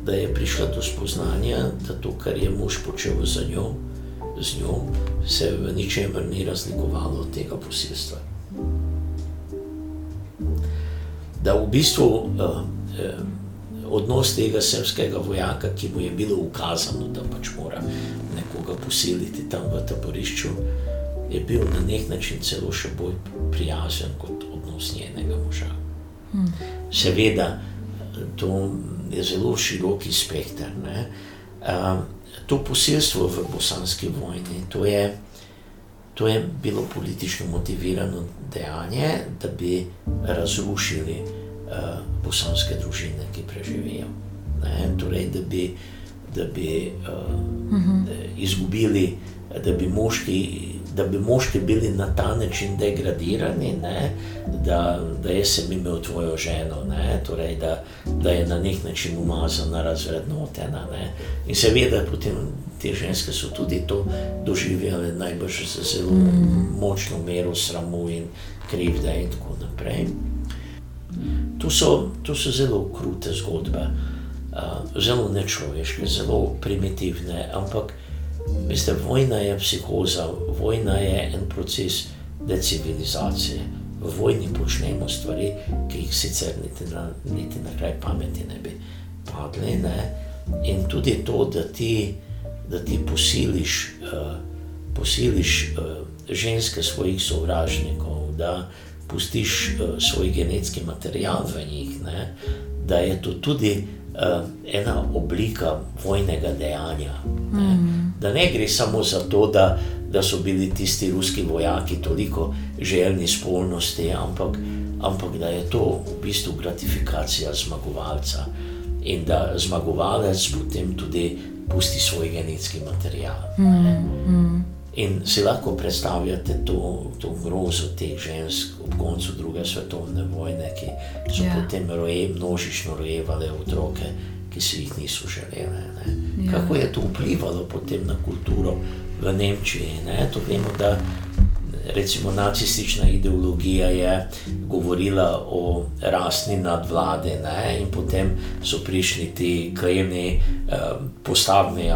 da je prišla do spoznanja, da to, kar je mož počel za njo, z njo, se v ničemer ni razlikovalo od tega posilstva da v bistvu uh, uh, odnos tega srpskega vojaka, ki mu je bilo ukazano, da pač mora nekoga posiliti tam v taborišču, je bil na nek način celo še bolj prijazen kot odnos njenega moža. Hmm. Seveda, to je zelo široki spekter. Uh, to posilstvo v bosanski vojni, to je. To je bilo politično motivirano dejanje, da bi razrušili uh, bosanske družine, ki preživijo. Ne? Torej, da bi, da bi uh, uh -huh. izgubili, da bi, moški, da bi moški bili na ta način degradirani, da, da je sem imel tvojo ženo, torej, da, da je na nek način umazana, razrednotena. Ne? In seveda potem. Te ženske so tudi to doživljale, najbrž z zelo mm. močno mero sramu in krivde, in tako naprej. To so, to so zelo krute zgodbe, uh, zelo nečloveške, zelo primitivne, ampak veste, vojna je psihoza, vojna je en proces decivilizacije. V vojni počnemo stvari, ki jih sicer niti na, niti na kraj pameti ne bi padli. Ne? In tudi to, da ti, da ti posiliš, uh, posiliš uh, ženske svojih sovražnikov, da pustiš uh, svoj genetski material v njih, ne, da je to tudi ena oblika vojnega dejanja. Ne. Mm. Da ne gre samo za to, da, da so bili tisti ruski vojaki toliko željni spolnosti, ampak, ampak da je to v bistvu gratifikacija zmagovalca in da zmagovalec potem tudi pusti svoj genetski material. Mm. Mm. In si lahko predstavljate to, to grozo teh žensk ob koncu druge svetovne vojne, ki so ja. potem roje, množično rojevale otroke, ki si jih niso želele. Ja. Kako je to vplivalo potem na kulturo v Nemčiji? Ne? To vemo, da recimo nacistična ideologija je govorila o rasni nadvladi, ne? in potem so prišli ti krajni eh, postavni eh,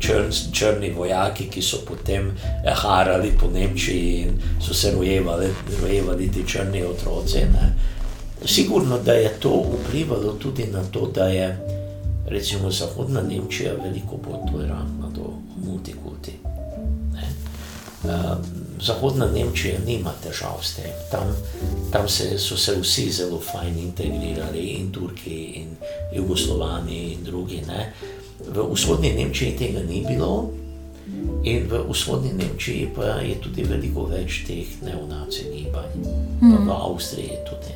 črn, črni vojaki, ki so potem eh, harali po Nemčiji in so se rojevali, rojevali ti črni otroci. Ne? Sigurno, da je to vplivalo tudi na to, da je recimo Zahodna Nemčija veliko bolj tolerantna do multikulti. Um, Zahodna Nemčija nima težav s tem. Tam, tam se, so se vsi zelo fajn integrirali, in Turki, in Jugoslovani, in drugi. Ne. V vzhodni Nemčiji tega ni bilo, in v vzhodni Nemčiji pa je tudi veliko več teh neonacij gibanj, mm. pa v hmm. Avstriji tudi.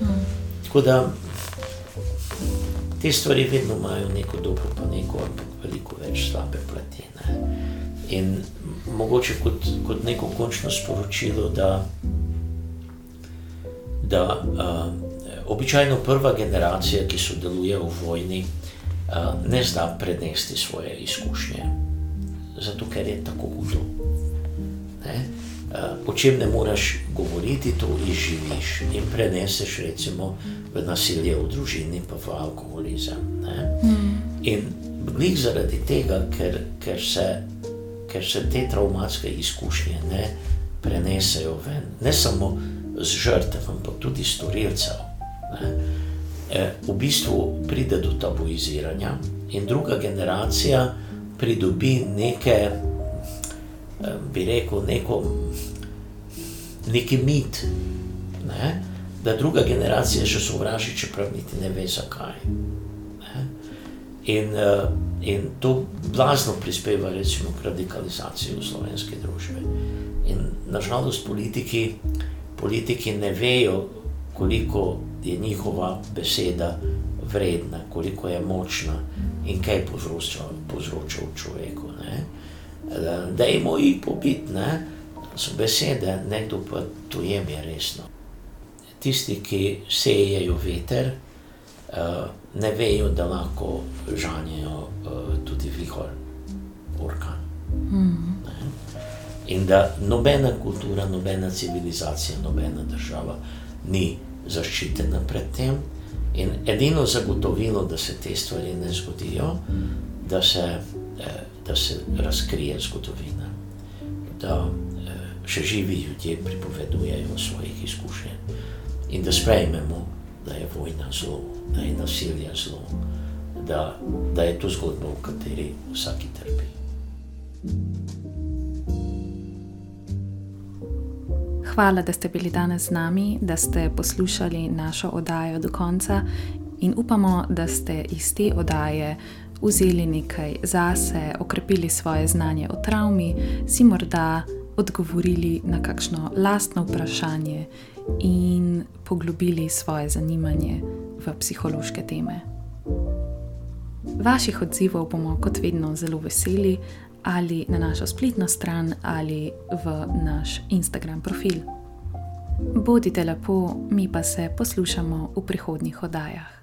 Mm. Tako da te stvari vedno imajo neko dobro, pa neko, ampak veliko več slabe plati. in mogoče kot, kot neko končno sporočilo, da, da uh, običajno prva generacija, ki sodeluje v vojni, uh, ne zna prenesti svoje izkušnje, zato ker je tako hudo. O čem ne moreš govoriti, to izživiš in preneseš, recimo, v nasilje v družini, pa v alkoholizem. Mm. In glej zaradi tega, ker, ker se ker se te traumatske izkušnje ne prenesejo ven, ne samo z žrtev, ampak tudi storilcev. E, v bistvu pride do tabuiziranja, in druga generacija pridobi neke, e, bi rekel, neko, neki mit, ne? da druga generacija še sovraži, čeprav niti ne ve zakaj. Ne? In, uh, in to blazno prispeva recimo, k radikalizaciji v slovenski družbi. In nažalost, politiki, politiki ne vejo, koliko je njihova beseda vredna, koliko je močna in kaj povzroča, povzroča v človeku. Ne? Da jim jih pobiti, so besede, nekdo pa to jemlje resno. Tisti, ki sejejo veter, ne vejo, da lahko žanjejo uh, tudi vihor, orkan. Mm. In da nobena kultura, nobena civilizacija, nobena država ni zaščitena pred tem. In edino zagotovilo, da se te stvari ne zgodijo, da se, eh, da se razkrije zgodovina. Da eh, še živi ljudje pripovedujejo o svojih izkušnjah in da sprejmemo, da je vojna zlo da je nasilje zlo, da, da je to zgodba, v kateri vsaki trpi. Hvala, da ste bili danes z nami, da ste poslušali našo oddajo do konca in upamo, da ste iz te oddaje vzeli nekaj zase, okrepili svoje znanje o travmi, si morda odgovorili na kakšno lastno vprašanje in poglobili svoje zanimanje v psihološke teme. Vaših odzivov bomo kot vedno zelo veseli ali na našo spletno stran ali v naš Instagram profil. Bodite lepo, mi pa se poslušamo v prihodnjih oddajah.